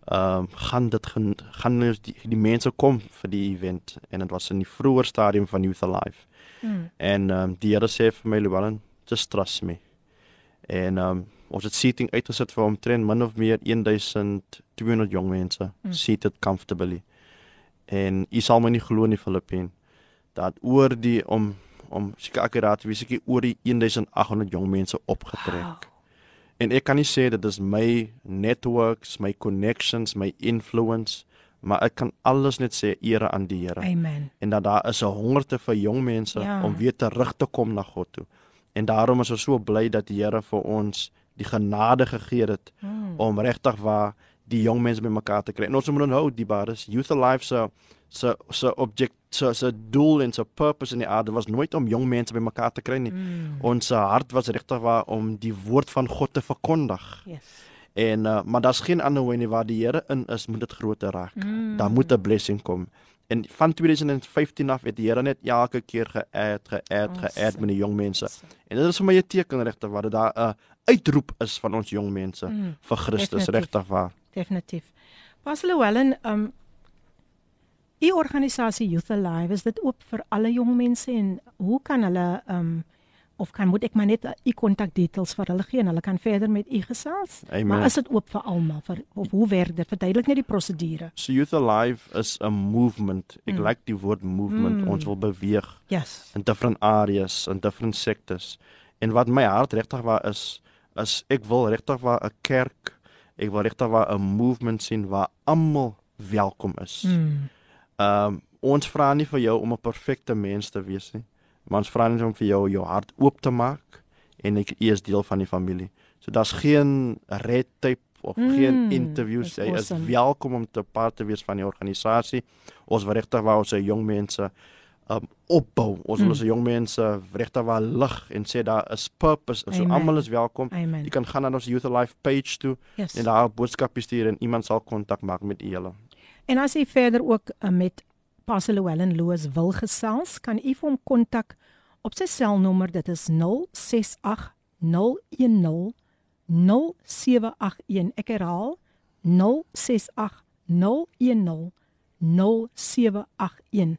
ehm um, gaan dit gaan, gaan die, die mense kom vir die event en dit was in die vroeë stadium van Youth Alive. Hmm. En ehm um, die Here sê vir my, "Louwelen, just trust me." En ehm um, ons het seating uitgesit vir omtrent min of meer 1200 jong mense mm. seated comfortably. En u sal my nie glo nie Filippin dat oor die om om seker akuraat wie seker oor die 1800 jong mense opgetrek. Wow. En ek kan nie sê dit is my networks, my connections, my influence maar ek kan alles net sê ere aan die Here. Amen. En dat daar is 'n hongerte vir jong mense ja. om weer terug te kom na God toe. En daarom is ons so bly dat die Here vir ons die genade gegee het hmm. om regtig waar die jong mense bymekaar te kry. En ons moet onthou die bares Youth Alive se se se object se se doel en se purpose in die aarde was nooit om jong mense bymekaar te kry nie. Hmm. Ons hart was regtig waar om die woord van God te verkondig. Yes. En uh, maar daar's geen ander wyne waar die Here in is moet dit groter raak. Hmm. Daar moet 'n blessing kom. En van 2015 af het die Here net elke keer geadd, geadd, geadd met die jong mense. En dit is vir my 'n teken regtig waar dit daar 'n uitroep is van ons jong mense mm, vir Christus regtig waar. Definitief. Pastor Llewellyn, um u organisasie Youth Alive is dit oop vir alle jong mense en hoe kan hulle um of kan moet ek maar net u kontak details vir hulle gee en hulle kan verder met u gesels? Amen. Maar is dit oop vir almal vir of hoe werk dit? Verduidelik net die prosedure. So Youth Alive is 'n movement. Ek mm. like die woord movement. Mm. Ons wil beweeg. Yes. In different areas, in different sectors. En wat my hart regtig waar is is ek wil regtig waar 'n kerk, ek wil regtig waar 'n movement sien waar almal welkom is. Ehm mm. um, ons vra nie vir jou om 'n perfekte mens te wees nie, maar ons vra net om vir jou jou hart oop te maak en ek is deel van die familie. So daar's geen red tape of mm, geen interviews. Jy awesome. is welkom om te part te wees van die organisasie. Ons wil regtig waar ons se jong mense um opbou. Ons wil mm. ons jong mense regtig waar lig en sê daar is purpose. So almal is welkom. Amen. Jy kan gaan na ons Youth Alive page toe yes. en daar 'n boodskap stuur en iemand sal kontak maak met julle. En as jy verder ook uh, met Pastor Llewellyn Loos wil gesels, kan u hom kontak op sy selnommer. Dit is 068 010 0781. Ek herhaal 068 010 0781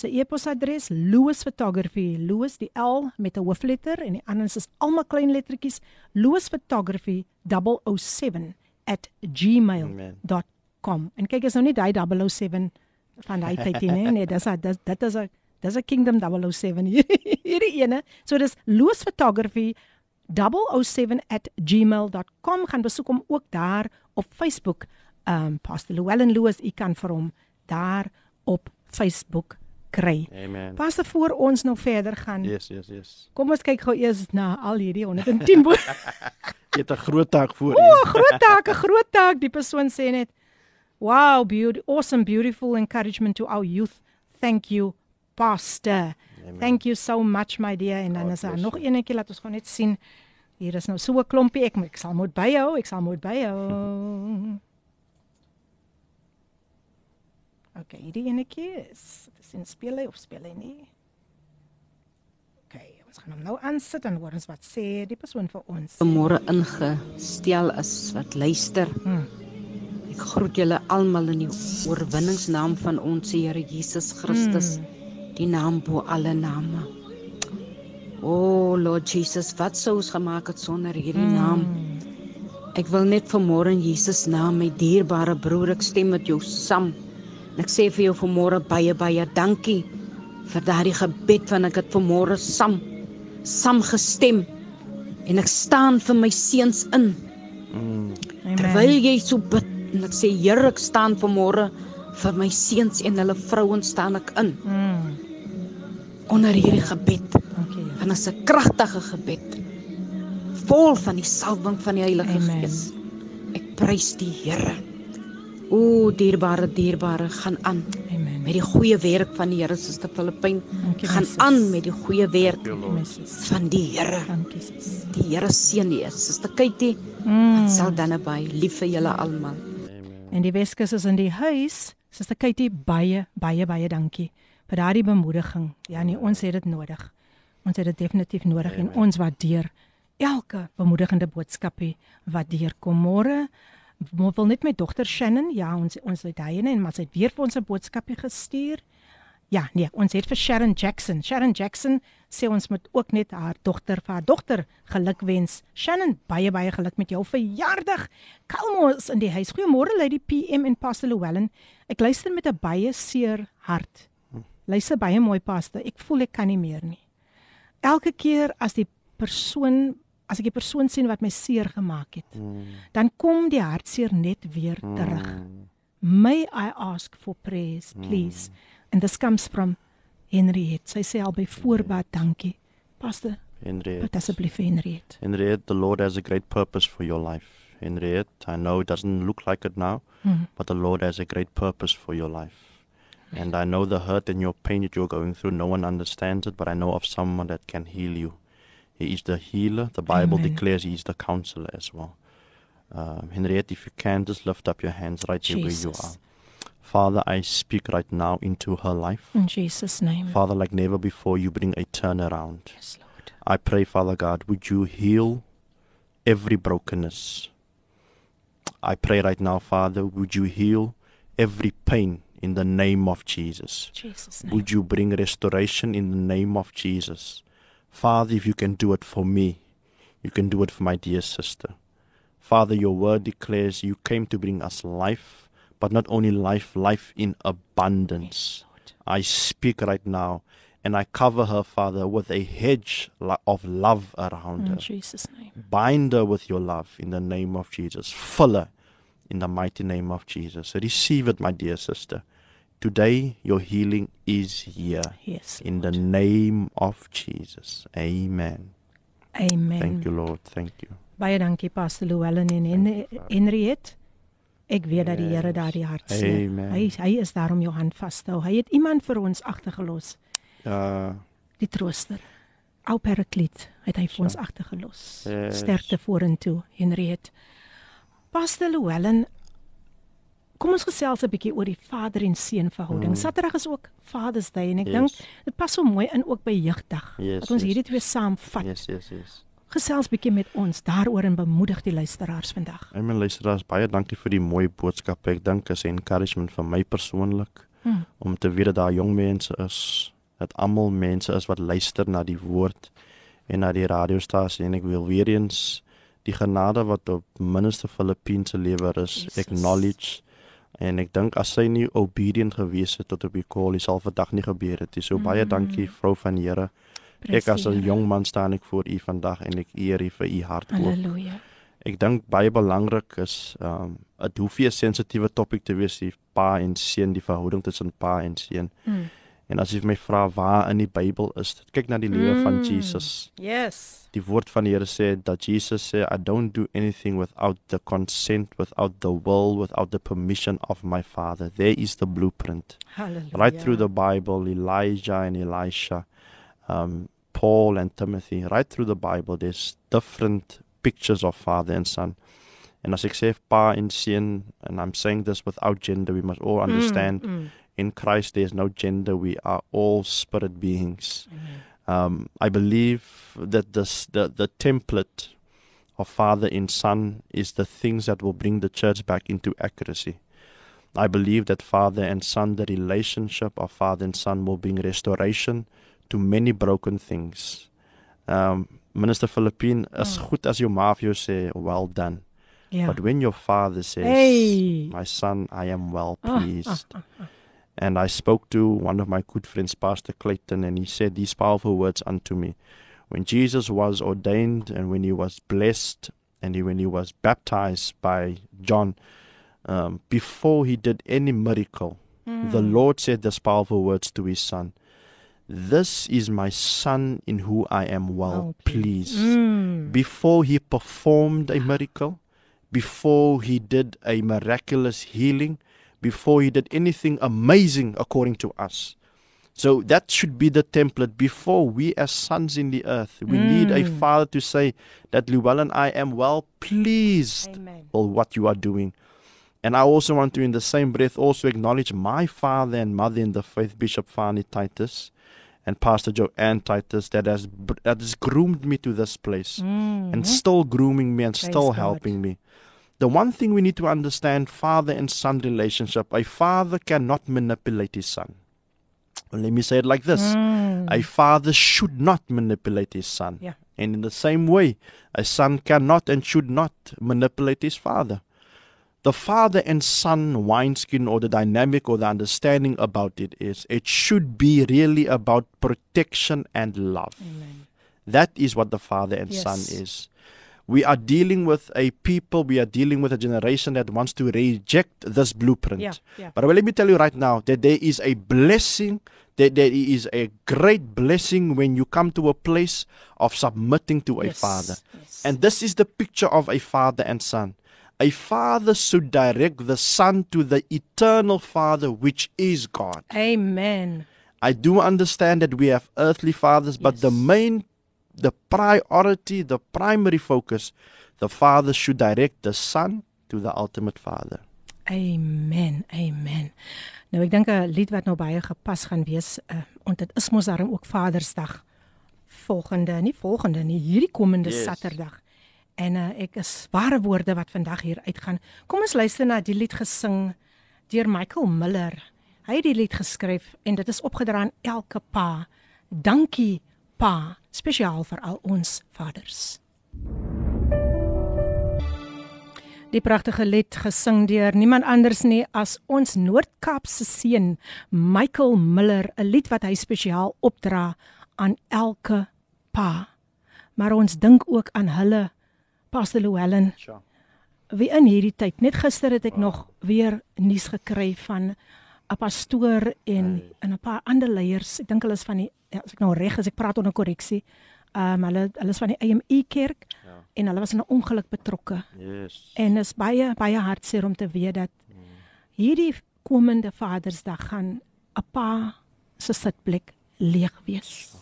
sy e-posadres Loos Photography, Loos die L met 'n hoofletter en die ander is almal klein lettertjies, loosphotography007@gmail.com. En kyk is nou nie daai 007 van daai tyd nie, nee, dis dit dit is 'n dis 'n Kingdom 007 hierdie ene. So dis loosphotography 007@gmail.com gaan besoek hom ook daar op Facebook. Um Pastor Llewellyn Loos, u kan vir hom daar op Facebook kry. Amen. Pas voor ons nou verder gaan. Yes, yes, yes. Kom ons kyk gou eers na al hierdie 110 bo. Jy het 'n groot taak voor jou. O, groot taak, 'n groot taak. Die persoon sê net, "Wow, beauty, awesome, beautiful encouragement to our youth. Thank you, pastor. Amen. Thank you so much, my dear." En dan is daar nog eenetjie laat ons gou net sien. Hier is nou so 'n klompie ek, ek sal moet byhou, ek sal moet byhou. OK, hierdie enetjie is in speel hy of speel hy nie? OK, ons gaan hom nou aansit en hoor ons wat sê die persoon vir ons. Môre ingestel is wat luister. Hmm. Ek groet julle almal in die oorwinningsnaam van ons Here Jesus Christus, hmm. die naam bo alle name. O oh, Lord Jesus, wat sou ons gemaak het sonder hierdie mm. naam? Ek wil net vanmôre in Jesus naam my dierbare broer ek stem met jou saam. En ek sê vir jou vanmôre baie baie dankie vir daardie gebed van ek het vanmôre saam saam gestem en ek staan vir my seuns in. Mm. Terwyl jy so bid en ek sê Here ek staan vanmôre vir my seuns en hulle vrouens staan ek in. Mm. Onder hierdie gebed. Dankie. En dit is 'n kragtige gebed vol van die salwing van die Heilige Amen. Gees. Ek prys die Here. O dierbare dierbare, gaan aan. Amen. Met die goeie werk van die Here, Suster Filippyn. Gaan aan met die goeie werk van die Here. Dankie Jesus. Die Here seën u, Suster Katie. Mm. Sal dan naby, lief vir julle almal. En die Weskus is in die huis. Suster Katie, baie baie baie dankie vir daardie bemoediging. Ja nee, ons het dit nodig. Ons het dit definitief nodig Amen. en ons waardeer elke bemoedigende boodskapie wat deurkom môre. Ek wil net my dogter Shannon, ja, ons ons het hy en maar sy het weer vir ons 'n boodskapie gestuur. Ja, nee, ons het vir Sharon Jackson. Sharon Jackson sê ons moet ook net haar dogter vir haar dogter gelukwens. Shannon, baie baie geluk met jou verjaardag. Kalmos in die huis. Goeiemôre Lady PM en Pastor Llewellyn. Ek luister met 'n baie seer hart. Luister baie mooi Pastor. Ek voel ek kan nie meer nie. Elke keer as die persoon as ek 'n persoon sien wat my seer gemaak het, mm. dan kom die hartseer net weer terug. Mm. May I ask for prayers, please? Mm. And this comes from Henriette. Sy sê al by voorbaat dankie. Pastor Henriette. But asseblief Henriette. Henriette, the Lord has a great purpose for your life. Henriette, I know it doesn't look like it now, mm. but the Lord has a great purpose for your life. And I know the hurt and your pain that you're going through, no one understands it, but I know of someone that can heal you. He is the healer. The Bible Amen. declares He is the counselor as well. Um, Henriette, if you can, just lift up your hands right here where you are. Father, I speak right now into her life. In Jesus' name. Father, like never before, you bring a turnaround. Yes, Lord. I pray, Father God, would you heal every brokenness? I pray right now, Father, would you heal every pain in the name of Jesus? Jesus name. Would you bring restoration in the name of Jesus? Father, if you can do it for me, you can do it for my dear sister. Father, your word declares you came to bring us life, but not only life, life in abundance. Yes, I speak right now and I cover her, Father, with a hedge of love around in her. Jesus' name. Bind her with your love in the name of Jesus. Fill her in the mighty name of Jesus. Receive it, my dear sister. Today, your healing is here. Yes. In the name of Jesus. Amen. Amen. Thank you, Lord. Thank you. Baie dankie Pastor Llewellyn en Henriette. Ek weet dat die Here daardie hart sien. Hy hy is daar om jou hand vas te hou. Hy het iemand vir ons agtergelos. Ja. Die trooster. Ou Parakleet het hy vir ons agtergelos. Yes. Sterkte vorentoe, Henriette. Pastor Llewellyn, Kom ons gesels 'n bietjie oor die vader en seun verhouding. Mm. Saterdag is ook Father's Day en ek yes. dink dit pas so mooi in ook by jeugdag. Yes, dat ons yes. hierdie twee saamvat. Yes, yes, yes. Gesels bietjie met ons daaroor en bemoedig die luisteraars vandag. Ek my luisteraars baie dankie vir die mooi boodskap. Ek dink is 'n encouragement vir my persoonlik mm. om te weet dat daar jong mense is, dat almal mense is wat luister na die woord en na die radiostasie en ek wil weer eens die genade wat op minister Filippine se lewe is, Jesus. acknowledge En ek dink as sy nie obedient gewees het tot op die call, sal vandag nie gebeur het nie. So mm. baie dankie vrou van die Here. Ek as 'n jong man staan ek voor u vandag en ek eer u vir u hart. Halleluja. Ek dink baie belangrik is um 'n hoeveel sensitiewe topik te wees die pa en seun, die verhouding tussen pa en seun. Mm. En as jy my vra waar in die Bybel is dit? Kyk na die lewe mm. van Jesus. Yes. Die woord van die Here sê dat Jesus sê I don't do anything without the consent, without the will, without the permission of my Father. There is the blueprint. Hallelujah. Right through the Bible, Elijah and Elisha, um Paul and Timothy, right through the Bible there's different pictures of father and son. En as ek sê pa en seun and I'm saying this without gender, we must all mm, understand mm, mm in Christ there's no gender. We are all spirit beings. Mm-hmm. Um, I believe that this, the the template of Father and Son is the things that will bring the church back into accuracy. I believe that Father and Son, the relationship of Father and Son, will bring restoration to many broken things. um Minister Philippine as mm. goed as jou ma vir jou sê well done. Yeah. But when your father says, hey. "My son, I am well pleased." Ah, ah, ah, and I spoke to one of my good friends, Pastor Clayton, and he said these powerful words unto me. When Jesus was ordained and when he was blessed and he, when he was baptized by John, um, before he did any miracle, mm. the Lord said these powerful words to his son This is my son in whom I am well oh, pleased. Mm. Before he performed a miracle, before he did a miraculous healing, before he did anything amazing according to us. So that should be the template before we, as sons in the earth, we mm. need a father to say that Llewellyn, I am well pleased Amen. with what you are doing. And I also want to, in the same breath, also acknowledge my father and mother in the faith, Bishop Fani Titus and Pastor Joanne Titus, that has that has groomed me to this place mm. and still grooming me and Praise still God. helping me. The one thing we need to understand father and son relationship a father cannot manipulate his son. Well, let me say it like this mm. a father should not manipulate his son. Yeah. And in the same way, a son cannot and should not manipulate his father. The father and son wineskin, or the dynamic or the understanding about it is it should be really about protection and love. Amen. That is what the father and yes. son is. We are dealing with a people, we are dealing with a generation that wants to reject this blueprint. Yeah, yeah. But well, let me tell you right now that there is a blessing, that there is a great blessing when you come to a place of submitting to yes, a father. Yes. And this is the picture of a father and son. A father should direct the son to the eternal father, which is God. Amen. I do understand that we have earthly fathers, but yes. the main the priority, the primary focus, the Father should direct the Son to the ultimate Father. Amen. Amen. Nou ek dink 'n lied wat nou baie gepas gaan wees, uh, want dit is mos daarom ook Vadersdag volgende, nie volgende nie, hierdie komende yes. Saterdag. En uh, ek is ware woorde wat vandag hier uitgaan. Kom ons luister na die lied gesing deur Michael Miller. Hy het die lied geskryf en dit is opgedra aan elke pa. Dankie pa, spesiaal vir al ons vaders. Die pragtige lied gesing deur niemand anders nie as ons Noord-Kaapse seun Michael Miller, 'n lied wat hy spesiaal opdra aan elke pa. Maar ons dink ook aan hulle Pastor Llewellyn. Wie in hierdie tyd, net gister het ek wow. nog weer nuus gekry van 'n pastoor en hey. en 'n paar ander leiers. Ek dink hulle is van die ja, as ek nou reg is, ek praat onder korreksie. Ehm um, hulle hulle is van die AME kerk ja. en hulle was in 'n ongeluk betrokke. Yes. En is baie baie hartseer om te weet dat hmm. hierdie komende Vadersdag gaan 'n pa se sitplek leeg wees.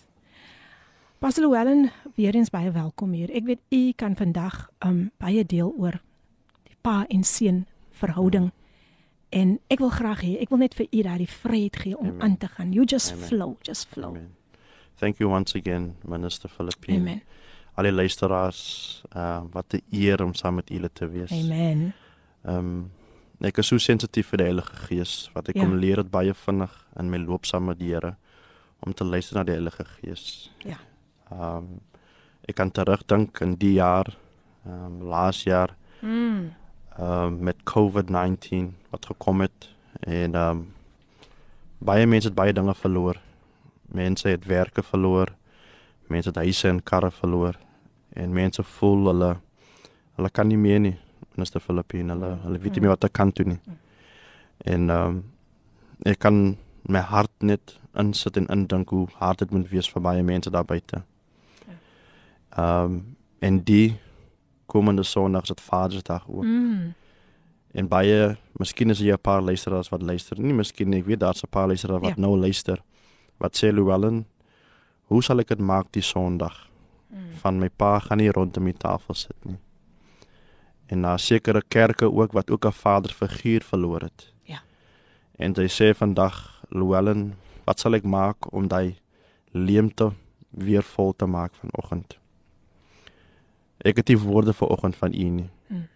Pastor Llewellyn, weer eens baie welkom hier. Ek weet u kan vandag um baie deel oor die pa en seun verhouding. En ek wil graag hê, ek wil net vir u daai vryheid gee om Amen. aan te gaan. You just Amen. flow, just flow. Amen. Thank you once again, Minister Philippine. Amen. Alle luisteraars, uh wat 'n eer om saam met julle te wees. Amen. Ehm um, ek is so sensitief vir die Heilige Gees wat ek ja. kom leer dit baie vinnig in my loop saam met die Here om te luister na die Heilige Gees. Ja. Ehm um, ek kan terugdink in die jaar ehm um, laas jaar. Mm. Ehm um, met COVID-19 wat gekom het en ehm um, baie mense het baie dinge verloor mense het werke verloor. Mense het huise en karre verloor en mense voel hulle hulle kan nie meer nie. Minister Filippine, hulle hulle weet nie meer wat hulle kan doen nie. En ehm um, ek kan my hart net insit en indink hoe hard dit moet wees vir baie mense daar buite. Ehm um, en die komende Sondag is dit Vadersdag ook. Mm. En baie, miskien is jy 'n paar luisteraars wat luister. Nie miskien nie, ek weet daar's 'n paar luisteraars wat ja. nou luister wat sê Llewellyn, hoe sal ek dit maak die Sondag? Mm. Van my pa gaan nie rondom die tafel sit nie. En daar sekere kerke ook wat ook 'n vaderfiguur verloor het. Ja. En hy sê vandag Llewellyn, wat sal ek maak om daai leemte weer vol te maak vanoggend? Ek het woorde vanoggend van u nie. Mm.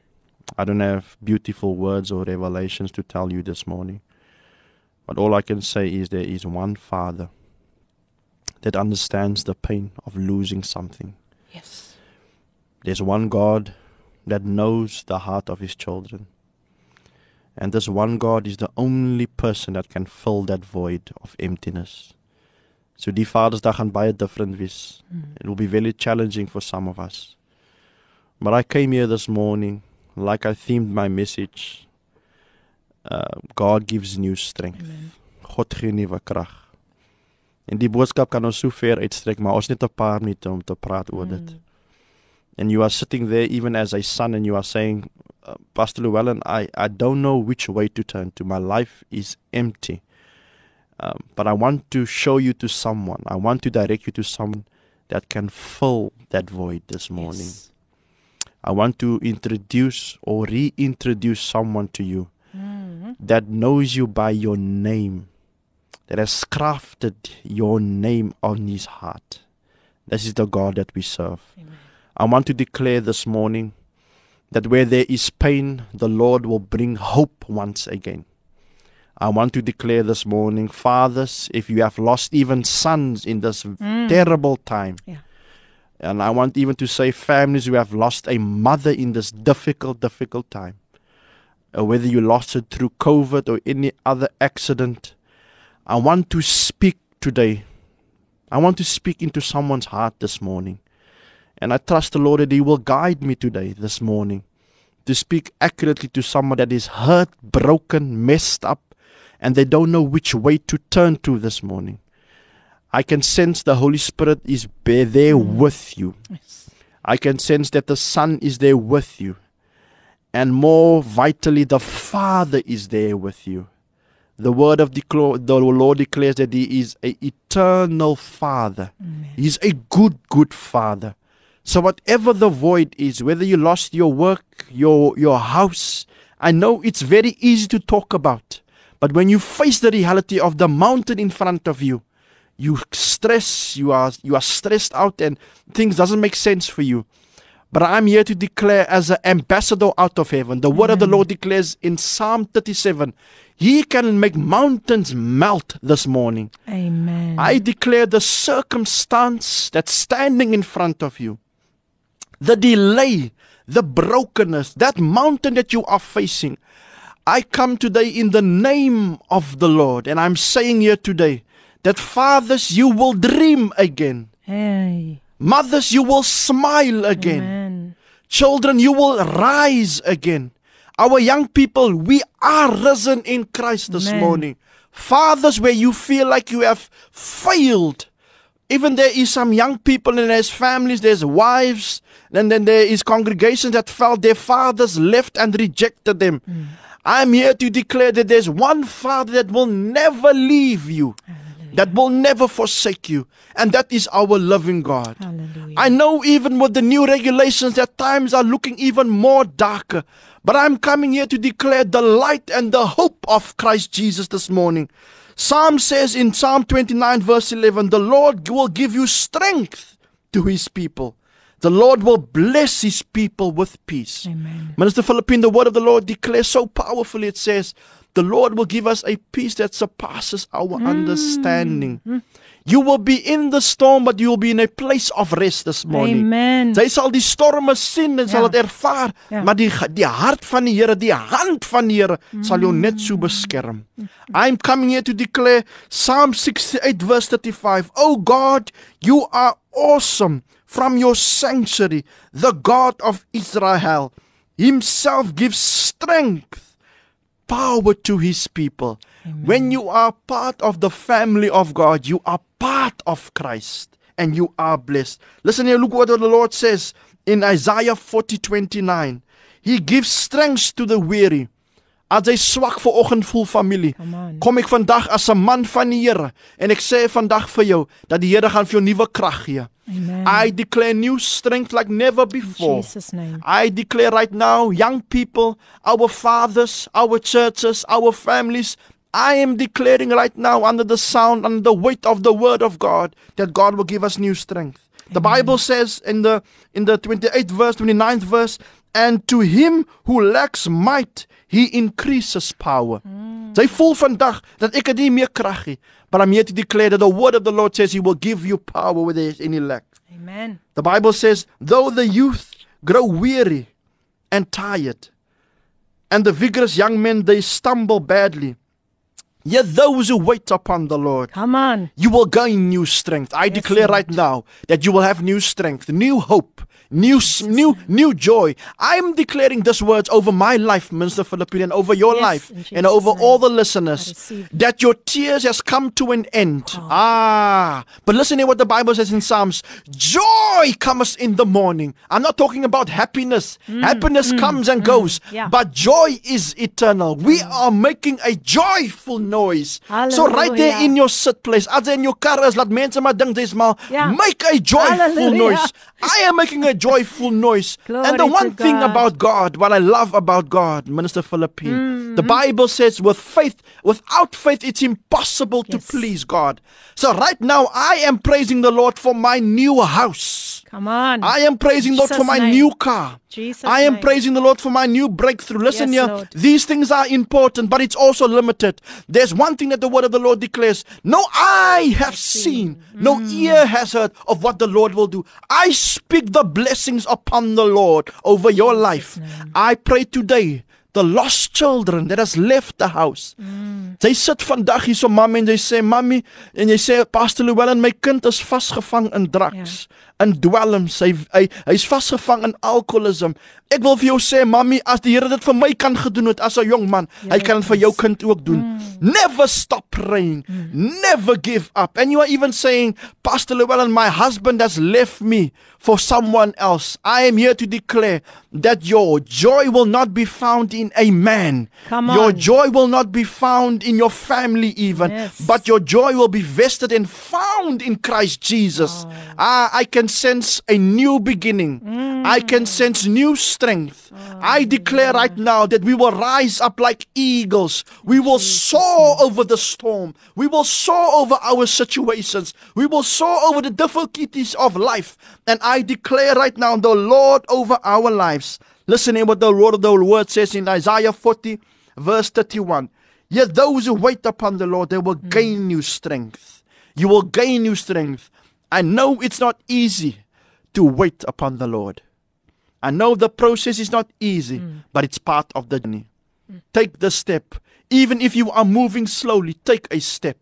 I don't have beautiful words or revelations to tell you this morning. But all I can say is there is one Father. that understands the pain of losing something. Yes. There's one God that knows the heart of his children. And this one God is the only person that can fill that void of emptiness. So die Vadersdag gaan baie different wees. Mm. It will be very challenging for some of us. But I came here this morning, like I themed my message. Uh, God gives new strength. Amen. God gee nuwe krag. En die boodskap kan ons so ver uitstrek, maar ons net 'n paar minute om te praat oor dit. Mm. And you are sitting there even as a son and you are saying, uh, Pastor Llewellyn, I, I don't know which way to turn to. My life is empty. Um, but I want to show you to someone. I want to direct you to someone that can fill that void this morning. Yes. I want to introduce or reintroduce someone to you Mm. that knows you by your name, that has crafted your name on his heart. This is the God that we serve. Amen. I want to declare this morning that where there is pain, the Lord will bring hope once again. I want to declare this morning, fathers, if you have lost even sons in this Mm. terrible time, Yeah. And I want even to say families who have lost a mother in this difficult, difficult time, uh, whether you lost it through COVID or any other accident, I want to speak today. I want to speak into someone's heart this morning. And I trust the Lord that He will guide me today, this morning, to speak accurately to someone that is hurt, broken, messed up, and they don't know which way to turn to this morning. I can sense the Holy Spirit is there mm. with you. Yes. I can sense that the Son is there with you. And more vitally, the Father is there with you. The word of declo- the Lord declares that He is a eternal Father. He's a good, good Father. So whatever the void is, whether you lost your work, your your house, I know it's very easy to talk about. But when you face the reality of the mountain in front of you, you stress, you are you are stressed out and things doesn't make sense for you. But I'm here to declare as an ambassador out of heaven. The word of the Lord declares in Psalm 37, He can make mountains melt this morning. Amen. I declare the circumstance that's standing in front of you, the delay, the brokenness, that mountain that you are facing. I come today in the name of the Lord, and I'm saying here today that fathers, you will dream again. Hey. Mothers, you will smile again. Amen. Children, you will rise again. Our young people, we are risen in Christ this Amen. morning. Fathers, where you feel like you have failed. Even there is some young people and there's families, there's wives, and then there is congregations that felt their fathers left and rejected them. Mm. I'm here to declare that there's one father that will never leave you, that will never forsake you, and that is our loving God. Hallelujah. I know even with the new regulations that times are looking even more darker. But I'm coming here to declare the light and the hope of Christ Jesus this morning. Psalm says in Psalm 29 verse 11, the Lord will give you strength to his people. The Lord will bless his people with peace. Amen. Minister Philippine, the word of the Lord declares so powerfully. It says, The Lord will give us a peace that surpasses our understanding. You will be in the storm, but you will be in a place of rest this morning. Amen. Jy sal die storme sien en sal Ja. dit ervaar, Ja. maar die die hart van die Here, die hand van die Here sal jou net so beskerm. I'm coming here to declare Psalm 68 verse 35. Oh God, you are awesome from your sanctuary, the God of Israel. Himself gives strength power to his people. When you are part of the family of God, you are part of Christ and you are blessed. Listen here, look what the Lord says in Isaiah 40 29. He gives strength to the weary. As jy swak ver oggend voel familie, Come on. kom ek vandag as 'n man van die Here en ek sê vandag vir jou dat die Here gaan vir jou nuwe krag gee. Amen. I declare new strength like never before. Jesus name. I declare right now, young people, our fathers, our churches, our families, I am declaring right now under the sound, under the weight of the word of God, that God will give us new strength. The Bible says in the in the 28th verse, 29th verse, and to him who lacks might, he increases power. Hmm. Sy voel vandag dat ek het nie meer krag nie, but I'm here to declare that the word of the Lord says he will give you power where there is any lack. Amen. The Bible says, though the youth grow weary and tired, and the vigorous young men they stumble badly, yet those who wait upon the Lord, Come on. you will gain new strength. I declare right now that you will have new strength, new hope, new new new joy. I'm declaring these words over my life, Minister Philippine, and over your Yes, life, and over name. all the listeners, that your tears has come to an end. Ah, but listen to what the Bible says in Psalms: Joy comes in the morning. I'm not talking about happiness. happiness comes and goes, yeah. but joy is eternal. We are making a joyful noise. So right there in your sit place, as in your car is, laat mense maar dink dis maar make a joyful Hallelujah. noise. I am making a joyful noise. Glory and the one thing about God, what I love about God, Minister Philippine, Mm-hmm. the Bible says with faith, without faith it's impossible Yes. to please God. So right now I am praising the Lord for my new house. Come on. I am praising the Lord for Jesus' my name. new car. Jesus I am name. praising the Lord for my new breakthrough. Listen Yes, here. Lord. These things are important, but it's also limited. There's one thing that the word of the Lord declares no eye have seen, no Mm. ear has heard of what the Lord will do. I speak the blessings upon the Lord over your life. I pray today. The lost children that has left the house. Mm. Sy sit vandag hier so mamma en sy sê mammy en jy sê Pastor Llewellyn my kind is vasgevang in drugs, in dwelms. Hy hy hy's vasgevang in alkoholisme. Ek wil vir jou sê mammy as die Here dit vir my kan gedoen het as 'n jong man, hy kan dit vir jou kind ook doen. Never stop praying. Never give up. And you are even saying Pastor Llewellyn my husband has left me for someone else. I am here to declare that your joy will not be found in a man. Come Your on. joy will not be found in your family even, Yes. but your joy will be vested and found in Christ Jesus. Ah, I can sense a new beginning. I can sense new strength. I declare right now that we will rise up like eagles. We will soar over the storm. We will soar over our situations. We will soar over the difficulties of life. And I declare right now the Lord over our lives. Listen to what the word of the word says in Isaiah 40, verse 31. Yet those who wait upon the Lord, they will gain hmm. new strength. You will gain new strength. I know it's not easy to wait upon the Lord. I know the process is not easy, mm. but it's part of the journey. Mm. Take the step. Even if you are moving slowly, take a step.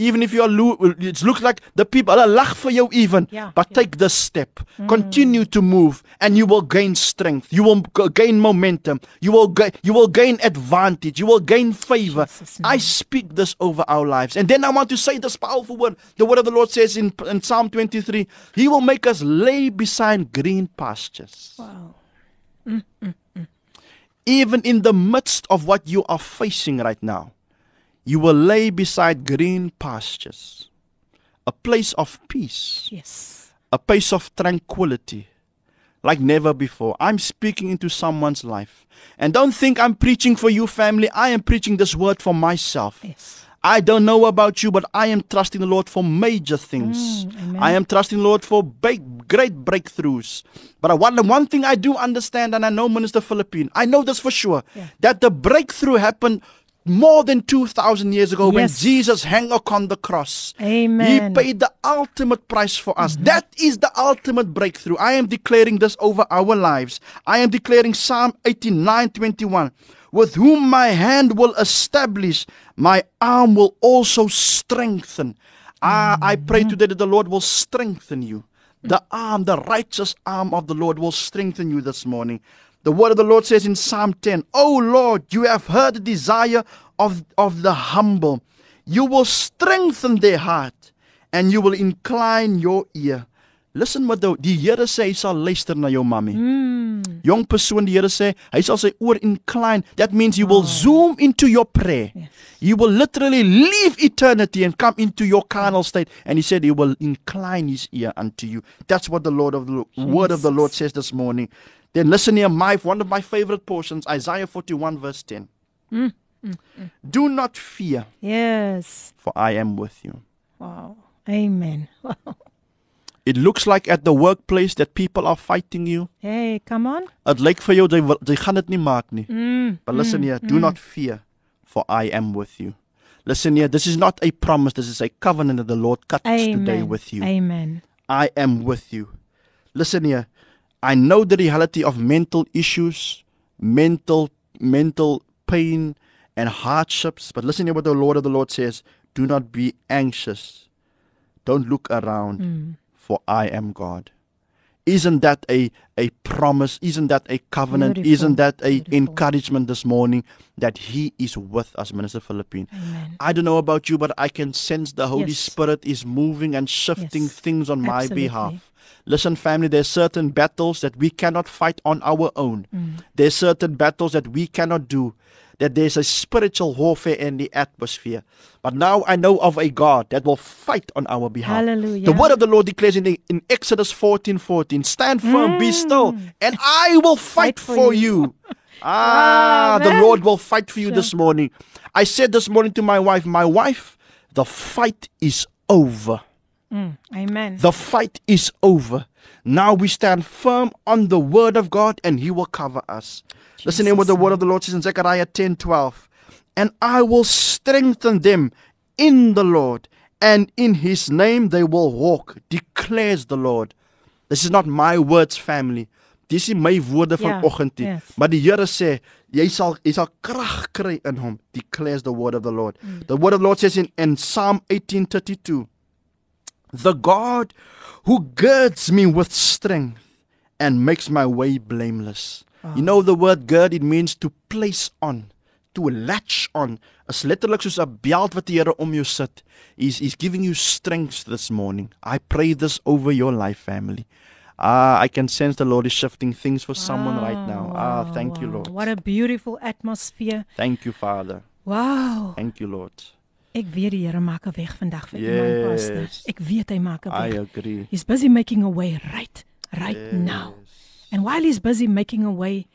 Even if you are lo- it looks like the people are lag vir you even, Ja, but take the step. Mm. Continue to move and you will gain strength. You will gain momentum. You will ga- you will gain advantage. You will gain favor. Jesus' I speak this over our lives. And then I want to say this powerful word. The word of the Lord says in, in Psalm 23, He will make us lay beside green pastures. Wow. Even in the midst of what you are facing right now, you will lay beside green pastures, a place of peace, Yes. a place of tranquility, like never before. I'm speaking into someone's life. And don't think I'm preaching for you, family. I am preaching this word for myself. Yes. I don't know about you, but I am trusting the Lord for major things. Mm, I am trusting the Lord for big, great breakthroughs. But I, one, the one thing I do understand, and I know Minister Philippine, I know this for sure, that the breakthrough happened more than 2,000 years ago when Jesus hung upon the cross. Amen. He paid the ultimate price for us. That is the ultimate breakthrough. I am declaring this over our lives. I am declaring Psalm 89 21. With whom my hand will establish, my arm will also strengthen. Ah, I pray today that the Lord will strengthen you. The arm, the righteous arm of the Lord will strengthen you this morning. The word of the Lord says in Psalm 10, Oh Lord, you have heard the desire of, of the humble. You will strengthen their heart and you will incline your ear. Listen wat die, die Here sê hy sal luister na jou mami. Mm. Jong persoon die Here sê hy sal sy oor incline. That means you will zoom into your prayer. Yes. You will literally leave eternity and come into your carnal state and he said he will incline his ear unto you. That's what the Lord of the word of the Lord says this morning. Then listen here my one of my favorite portions Isaiah 41 verse 10. Mm. Mm. Mm. Do not fear Yes. for I am with you. Wow. Amen. It looks like at the workplace that people are fighting you. hey, come on. Lyk vir jou jy wil- jy gaan dit nie maak nie. Mm. But listen mm, here, do mm. not fear for I am with you. Listen here, this is not a promise, this is a covenant that the Lord cuts Amen. today with you. Amen. I am with you. Listen here. I know the reality of mental issues, mental mental pain and hardships, but listen to what the Lord of the Lord says, do not be anxious. Don't look around, Mm. for I am God. Isn't that a, a promise? Isn't that a covenant? Beautiful. Isn't that a Beautiful. encouragement this morning that He is with us, Minister Philippine? Amen. I don't know about you, but I can sense the Holy Yes. Spirit is moving and shifting Yes. things on my Absolutely. behalf. Listen, family, there's certain battles that we cannot fight on our own. Mm. There's certain battles that we cannot do. That there's a spiritual warfare in the atmosphere. But now I know of a God that will fight on our behalf. Hallelujah. The word of the Lord declares in, the, in Exodus 14 14, Stand firm, be still, and I will fight, Mm. Fight for for you. you. Ah, the Lord will fight for you Sure. this morning. I said this morning to my wife, My wife, the fight is over. Mm. Amen. The fight is over. Now we stand firm on the word of God and he will cover us. Listen in what the word of the Lord says in Zechariah 10 12. And I will strengthen them in the Lord, and in his name they will walk, declares the Lord. This is not my words, family. Dis is my woorde Ja, vanoggend nie. yes. Maar die Here sê, jy sal jy sal krag kry in hom, declares the word of the Lord. Mm. The word of the Lord says in, in Psalm 18:32, the God who girds me with strength and makes my way blameless. You know the word gird it means to place on, to latch on. Is letterlik soos 'n beld wat die Here om jou sit. He's he's giving you strength this morning. I pray this over your life family. Ah, I can sense the Lord is shifting things for someone right now. Ah, Wow, thank you wow. Lord. What a beautiful atmosphere. Thank you Father. Wow. Thank you Lord. Ek weet die Here maak 'n weg vandag vir iemand pastor. Yes. Ek weet hy maak 'n I weg. agree. He's busy making a way right right now. And while he's busy making a way,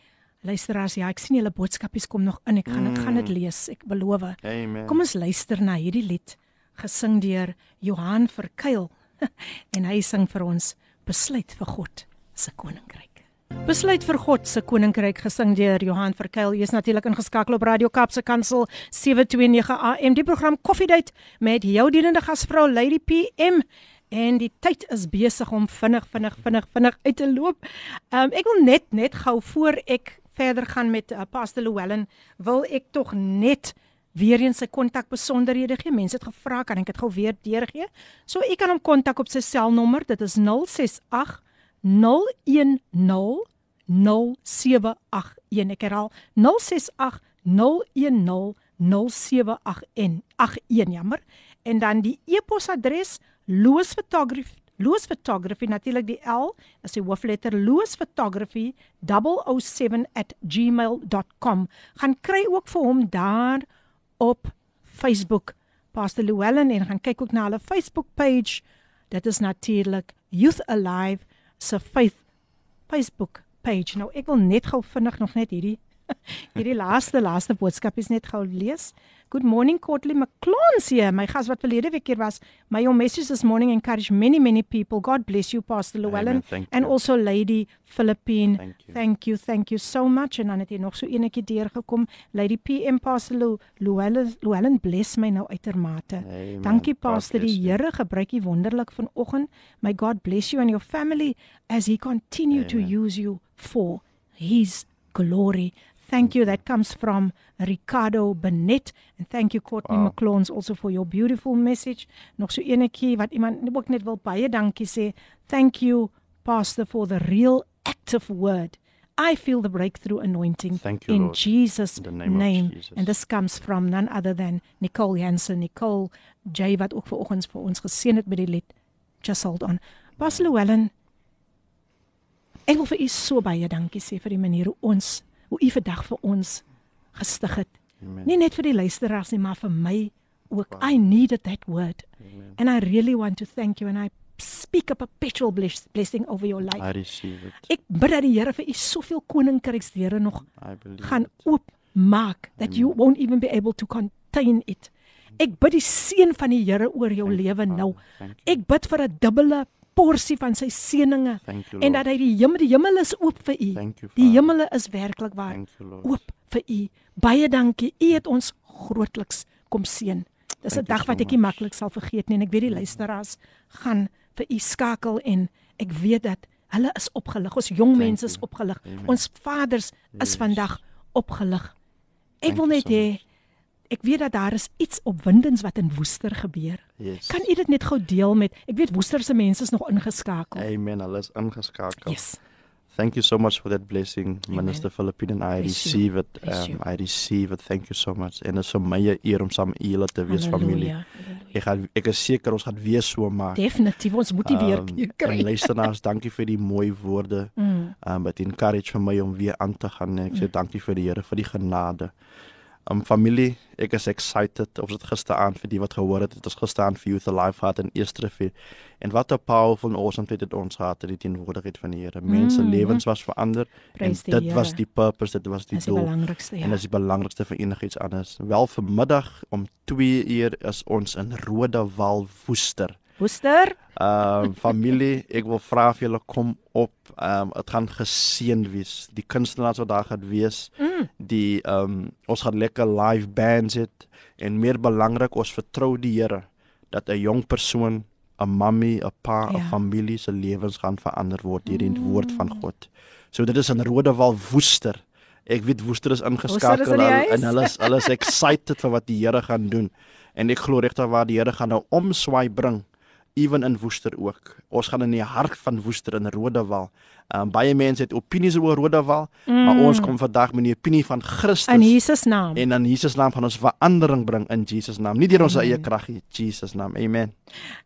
luisteraars, ja, ek sien julle boodskapies kom nog in. Ek gaan dit gaan dit lees, ek beloof. Amen. Kom ons luister na hierdie lied gesing deur Johan Verkuil. en hy sing vir ons Besluit vir God se koninkryk. Besluit vir God se koninkryk gesing deur Johan Verkuil. Jy is natuurlik ingeskakel op Radio Kaapse Kansel 729 AM. Die program Koffiedייט met jou dienende gasvrou Lady PM. En die tyd is besig om vinnig vinnig vinnig vinnig uit te loop. Um, ek wil net net gou voor ek verder gaan met uh, Pastor Llewellyn, wil ek tog net weer eens sy kontak besonderhede gee. Mense het gevra, kan ek dit gou weer deurgee? So u kan hom kontak op sy selnommer. Dit is 068 010 0781. Ek herhaal 068 010 0781 jammer. En dan die e-posadres loosphotography loosphotography natuurlik die L is die hoofletter loosphotography 007@gmail.com. Gaan kry ook vir hom daar op Facebook Pastor Llewellyn en gaan kyk ook na hulle Facebook page. Dit is natuurlik Youth Alive se faith Facebook page. Nou ek wil net gou vinnig nog net hierdie hierdie laaste laaste boodskap is net gou lees. Good morning Courtly McClons here. My gas wat verlede week hier was. My your message this morning encouraged many many people. God bless you Pastor Llewellyn thank and you. also Lady Philippine. Thank you. Thank you, thank you so much. En dan het jy nog so enetjie deurgekom. Lady PM Pastor Llew- Llewellyn Llewellyn bless my nou uitermate. Amen. Dankie Pastor, die. Here gebruik U wonderlik vanoggend. May God bless you and your family as he continue to use you for his glory. Thank you. That comes from Ricardo Benet and thank you Courtney Wow. McClones also for your beautiful message. Nog so enetjie wat iemand ook net wil baie dankie sê. Thank you Pastor for the real active word. I feel the breakthrough anointing Thank you, in Lord. Jesus In name name. Jesus. And this comes from none other than Nicole Jansen. Nicole J wat ook vanoggend vir ons geseën het met die lied Just Hold On. Pastor Llewellyn, ek wil vir u so baie dankie sê vir die manier hoe ons, hoe u vandag vir ons gestig het. Amen. Nie net vir die luisteraars nie, maar vir my ook. I needed that word. And I really want to thank you and I speak a perpetual bless- blessing over your life. I receive it. Ek bid dat die Here vir u soveel koninkryksdeure nog I believe gaan oopmaak that you won't even be able to contain it. Ek bid die seën van die Here oor jou lewe nou. Ek bid vir 'n dubbele porsie van sy seëninge en dat hy die hemel die hemel is oop vir u. You, Die hemele is werklik waar you, oop vir u. Baie dankie. U het ons grootliks kom seën. Dis 'n dag so wat ek nie maklik sal vergeet nie en ek weet die luisteraars gaan vir u skakel en ek weet dat hulle is opgelig. Ons jong mense is opgelig. Amen. Ons vaders is Yes. vandag opgelig. Ek Thank wil net so hê much. Ek weet dat daar is iets opwindends wat in Woester gebeur. Yes. Kan u dit net gou deel met ek weet Woester se mense is nog ingeskakel. Amen. Hulle is ingeskakel. Yes. Thank you so much for that blessing, Minister Philippine. And I Bless you. receive it. Bless you. Um, I receive it. Thank you so much. En dit is vir my 'n eer om saam julle te wees familie. Halleluja. Ek gaan ek is seker ons gaan weer so maak. Definitief ons moet die weer Um, keer En kry. luisteraars, dankie vir die mooi woorde. Mm. Um dit encourage vir my om weer aan te gaan en ek sê dankie vir die Here vir die genade. Um familie, ek is excited. Ons het gisteraand vir die wat gehoor het, het ons gisteraand vir Youth Alive gehad in Eersterivier. En wat 'n powerful en awesome tyd het ons gehad in die teenwoordigheid van die Here. Mense Mm, lewens was verander Prys en dit was die purpose, dit was die doel. ja. En dis die belangrikste vir enigiets anders. Wel vanmiddag om 2 uur is ons in Rodewal Woester. Woester? Ehm familie, ek wil vra of julle kom op. Ehm dit gaan geseën wees. Die kunstenaars wat daar gaan wees. Mm. Die ehm ons gaan lekker live bands hê en meer belangrik ons vertrou die Here dat 'n jong persoon, 'n mammy, 'n pa, 'n Ja. familie se lewens gaan verander word deur die woord van God. So dit is in Rodewal Woester. Ek weet Woester is ingeskakel Woester is in en, hulle is hulle is excited vir wat die Here gaan doen. En ek glo regtig waar die Here gaan nou omswaai bring ewen in Woester ook. Ons gaan in die hart van Woester in Rodewal. Um, baie mense het opinies oor Rodewal, mm. maar ons kom vandag met die opinie van Christus. In Jesus naam. En in Jesus naam gaan ons verandering bring in Jesus naam. Nie deur ons eie krag nie, Jesus naam. Amen.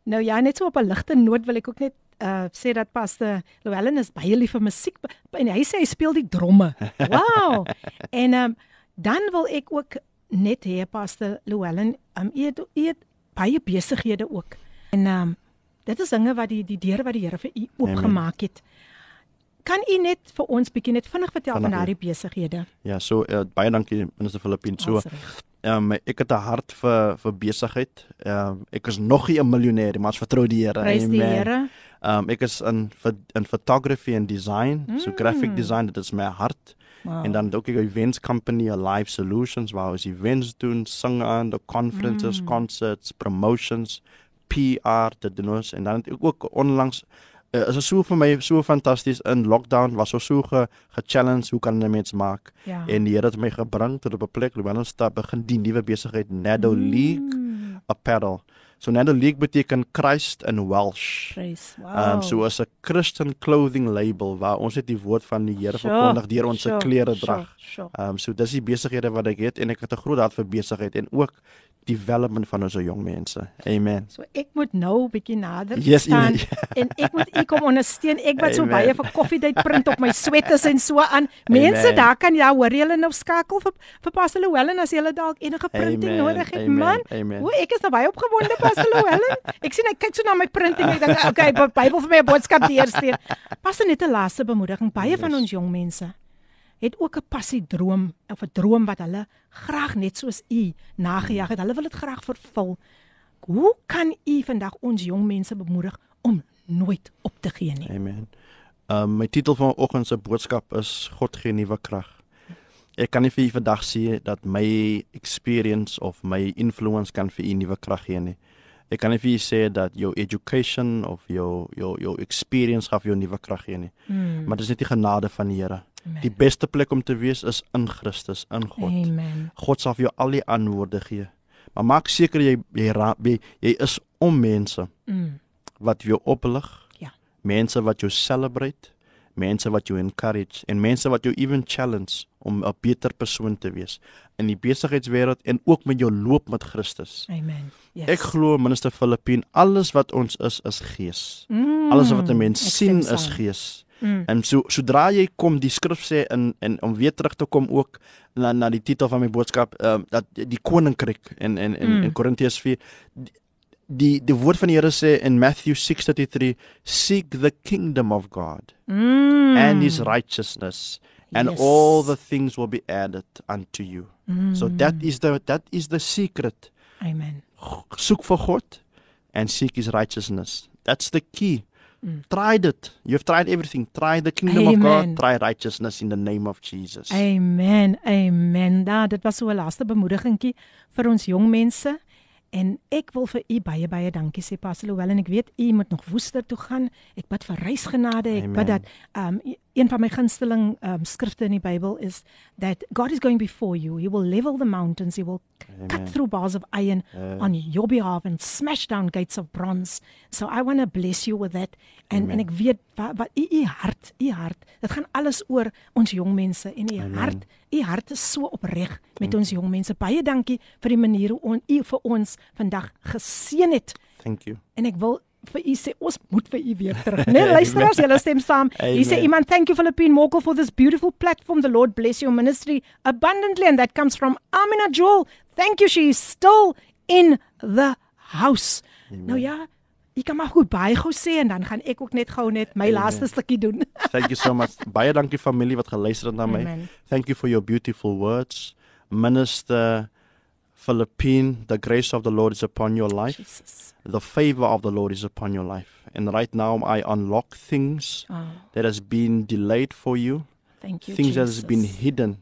Nou ja, net so op 'n ligte noot wil ek ook net uh sê dat Pastor Llewellyn is baie lief vir musiek en hy sê hy speel die dromme. Wow. en um dan wil ek ook net hê Pastor Llewellyn, um u het, u het baie besighede ook. En um dit is dinge wat die die deure wat die Here vir u oopgemaak het. Kan u net vir ons bietjie net vinnig vertel van daardie besighede? Ja, so uh, baie dankie minister Filippin. So ehm um, ek het 'n hart vir vir besigheid. Ehm um, ek is nog nie 'n miljonair nie, maar ons vertrou die Here. Prys die. Here. Ehm um, ek is in in photography en design, mm. so graphic design, dit is my hart. Wow. En dan het ook 'n events company, 'n live solutions waar ons events doen, sing aan, the conferences, mm. concerts, promotions, PR te doen ons en dan het ek ook onlangs uh, is dit so vir my so fantasties in lockdown was ons so ge, ge-challenge hoe kan 'n mens maak Ja. en die Here het my gebring tot op 'n plek waar ons stap begin die nuwe besigheid Nado Mm. League apparel. So Nado League beteken Christ in Welsh. Prys. Wow. Ehm um, so as 'n Christian clothing label waar ons net die woord van die Here Sure, verkondig deur ons se sure, klere sure, drag. sure. Ehm um, so dis die besighede wat ek het en ek het 'n groot hart vir besigheid en ook development van ons jong mense. Amen. So ek moet nou 'n bietjie nader Yes, u staan moet- en ek moet u kom ondersteun. Ek wat so Amen. baie vir koffiedייט print op my sweaters en so aan. Mense Amen. daar kan ja, hoor julle nou skakel vir vir Pastor Llewellyn as julle dalk enige printing Amen, nodig het, amen, man. amen. O, ek is nou baie opgewonde Pastor Llewellyn. Ek sien hy kyk so na my printing ek dink okay, Bi- Bybel vir my 'n boodskap deurstuur. Pastor net 'n laaste bemoediging. Baie van ons jong mense het ook 'n passie droom of 'n droom wat hulle graag net soos u nagejaag het. Hulle wil dit graag vervul. Hoe kan u vandag ons jong mense bemoedig om nooit op te gee nie? Amen. Ehm um, my titel van vanoggend se boodskap is God gee nuwe krag. Ek kan nie vir u vandag sê dat my experience of my influence kan vir u nuwe krag gee nie. Ek kan nie vir sê dat jou education of jou jou jou experience gaan vir jou nuwe krag gee nie. Hmm. Maar dit is net die genade van die Here. Amen. Die beste plek om te wees is in Christus, in God. Amen. God sal vir jou al die antwoorde gee. Maar maak seker jy jy, ra- jy, jy is om mense Mm. wat jou oplig. Ja. Mense wat jou celebrate, mense wat jou encourage en mense wat jou even challenge om 'n beter persoon te wees in die besigheidswêreld en ook met jou loop met Christus. Amen. Yes. Ek glo minister Filippin, alles wat ons is is gees. Mm, Alles wat 'n mens sien stem is gees. Mm. En so sodra jy kom die skrif sê in en om weer terug te kom ook na na die titel van my boodskap ehm um, dat die koninkryk in in in, Mm. in Korintiërs 4 die- die die woord van die Here sê in Matthew 6:33 seek the kingdom of God Mm. and his righteousness and Yes. all the things will be added unto you. Mm. So that is the that is the secret. Amen. Soek vir God and seek his righteousness. That's the key. Mm. Try it. You've tried everything. Try the kingdom Amen. of God. Try righteousness in the name of Jesus. Amen. Amen. Da dit was so 'n laaste bemoedigingkie vir ons jong mense. En ek wil vir u baie baie dankie sê Pastor Louwel en ek weet u moet nog Woester toe gaan. Ek bid vir reisgenade. Ek Amen. bid dat um een van my gunsteling um skrifte in die Bybel is that God is going before you. He will level the mountains. He will Amen. cut through bars of iron uh, on your behalf and smash down gates of bronze. So I want to bless you with that. En Amen. en ek weet wat, wat u u hart, u hart. Dit gaan alles oor ons jong mense en u hart. U hart is so opreg met ons jong mense. Baie dankie vir die manier hoe u vir ons vandag geseën het. Thank you. En ek wil vir u sê ons moet vir u weer terug. Nee, luister as julle stem saam. Hier sê iemand thank you Philippine Mokel for this beautiful platform. The Lord bless your ministry abundantly and that comes from Amina Joel. Thank you she is still in the house. Amen. Nou ja, ek kan maar goed baie gou sê en dan gaan ek ook net gou net my Amen. laaste stukkie doen. thank you so much. Baie dankie familie wat geluister het na my. Amen. Thank you for your beautiful words. Minister Philippine, the grace of the Lord is upon your life. Jesus. The favor of the Lord is upon your life. And right now I unlock things oh. that has been delayed for you. Thank you. Things Jesus. that has been hidden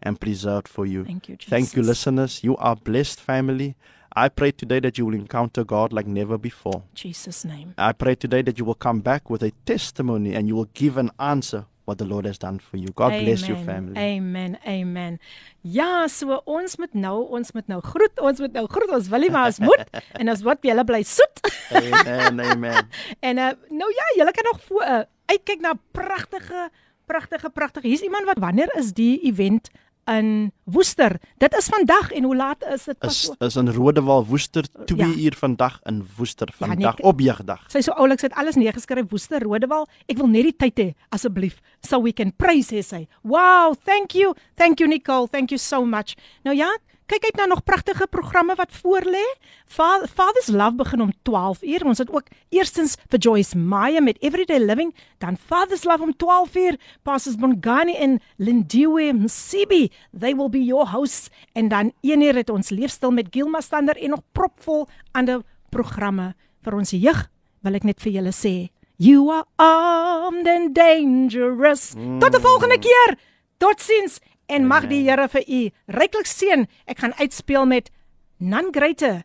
and preserved for you. Thank you, Jesus. Thank you, listeners. You are blessed family. I pray today that you will encounter God like never before. Jesus name. I pray today that you will come back with a testimony and you will give an answer what the Lord has done for you. God Amen. bless your family. Amen. Amen. Ja, so ons moet nou, ons moet nou groet, ons moet nou groet, ons wil nie maar as moet en as wat julle bly soet. amen. Amen. en uh, nou ja, julle kan nog voor uh, uitkyk na pragtige pragtige pragtige. Hier's iemand wat wanneer is die event in Woester. Dit is vandag en hoe laat is dit? Is is in Rodewal Woester 2 ja. uur vandag in Woester ja, vandag ja, nee, op jeugdag. Sy so ouliks het alles neergeskryf Woester Rodewal. Ek wil net die tyd hê asseblief so we can praise hê sy. Wow, thank you. Thank you Nicole. Thank you so much. Nou ja, kyk uit na nog pragtige programme wat voor lê. Father's Love begin om 12 uur. Ons het ook eerstens vir Joyce Meyer met Everyday Living, dan Father's Love om 12 uur. Pastors Bongani en Lindiwe Msibi, they will be your hosts en dan een uur het ons leefstyl met Gilma Stander en nog propvol ander programme vir ons jeug. Wil ek net vir julle sê, you are armed and dangerous. Mm. Tot die volgende keer. Totsiens en mag die Here vir u ryklik seën. Ek gaan uitspeel met None Greater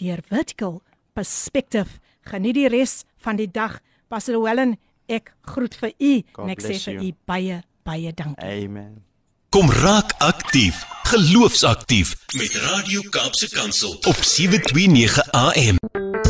deur Vertical Perspective. Geniet die res van die dag. Pastor Wellen, ek groet vir u en ek sê vir u baie baie dankie. Amen. Kom raak aktief. Geloofsaktief met Radio Kaapse Kansel op 729 AM.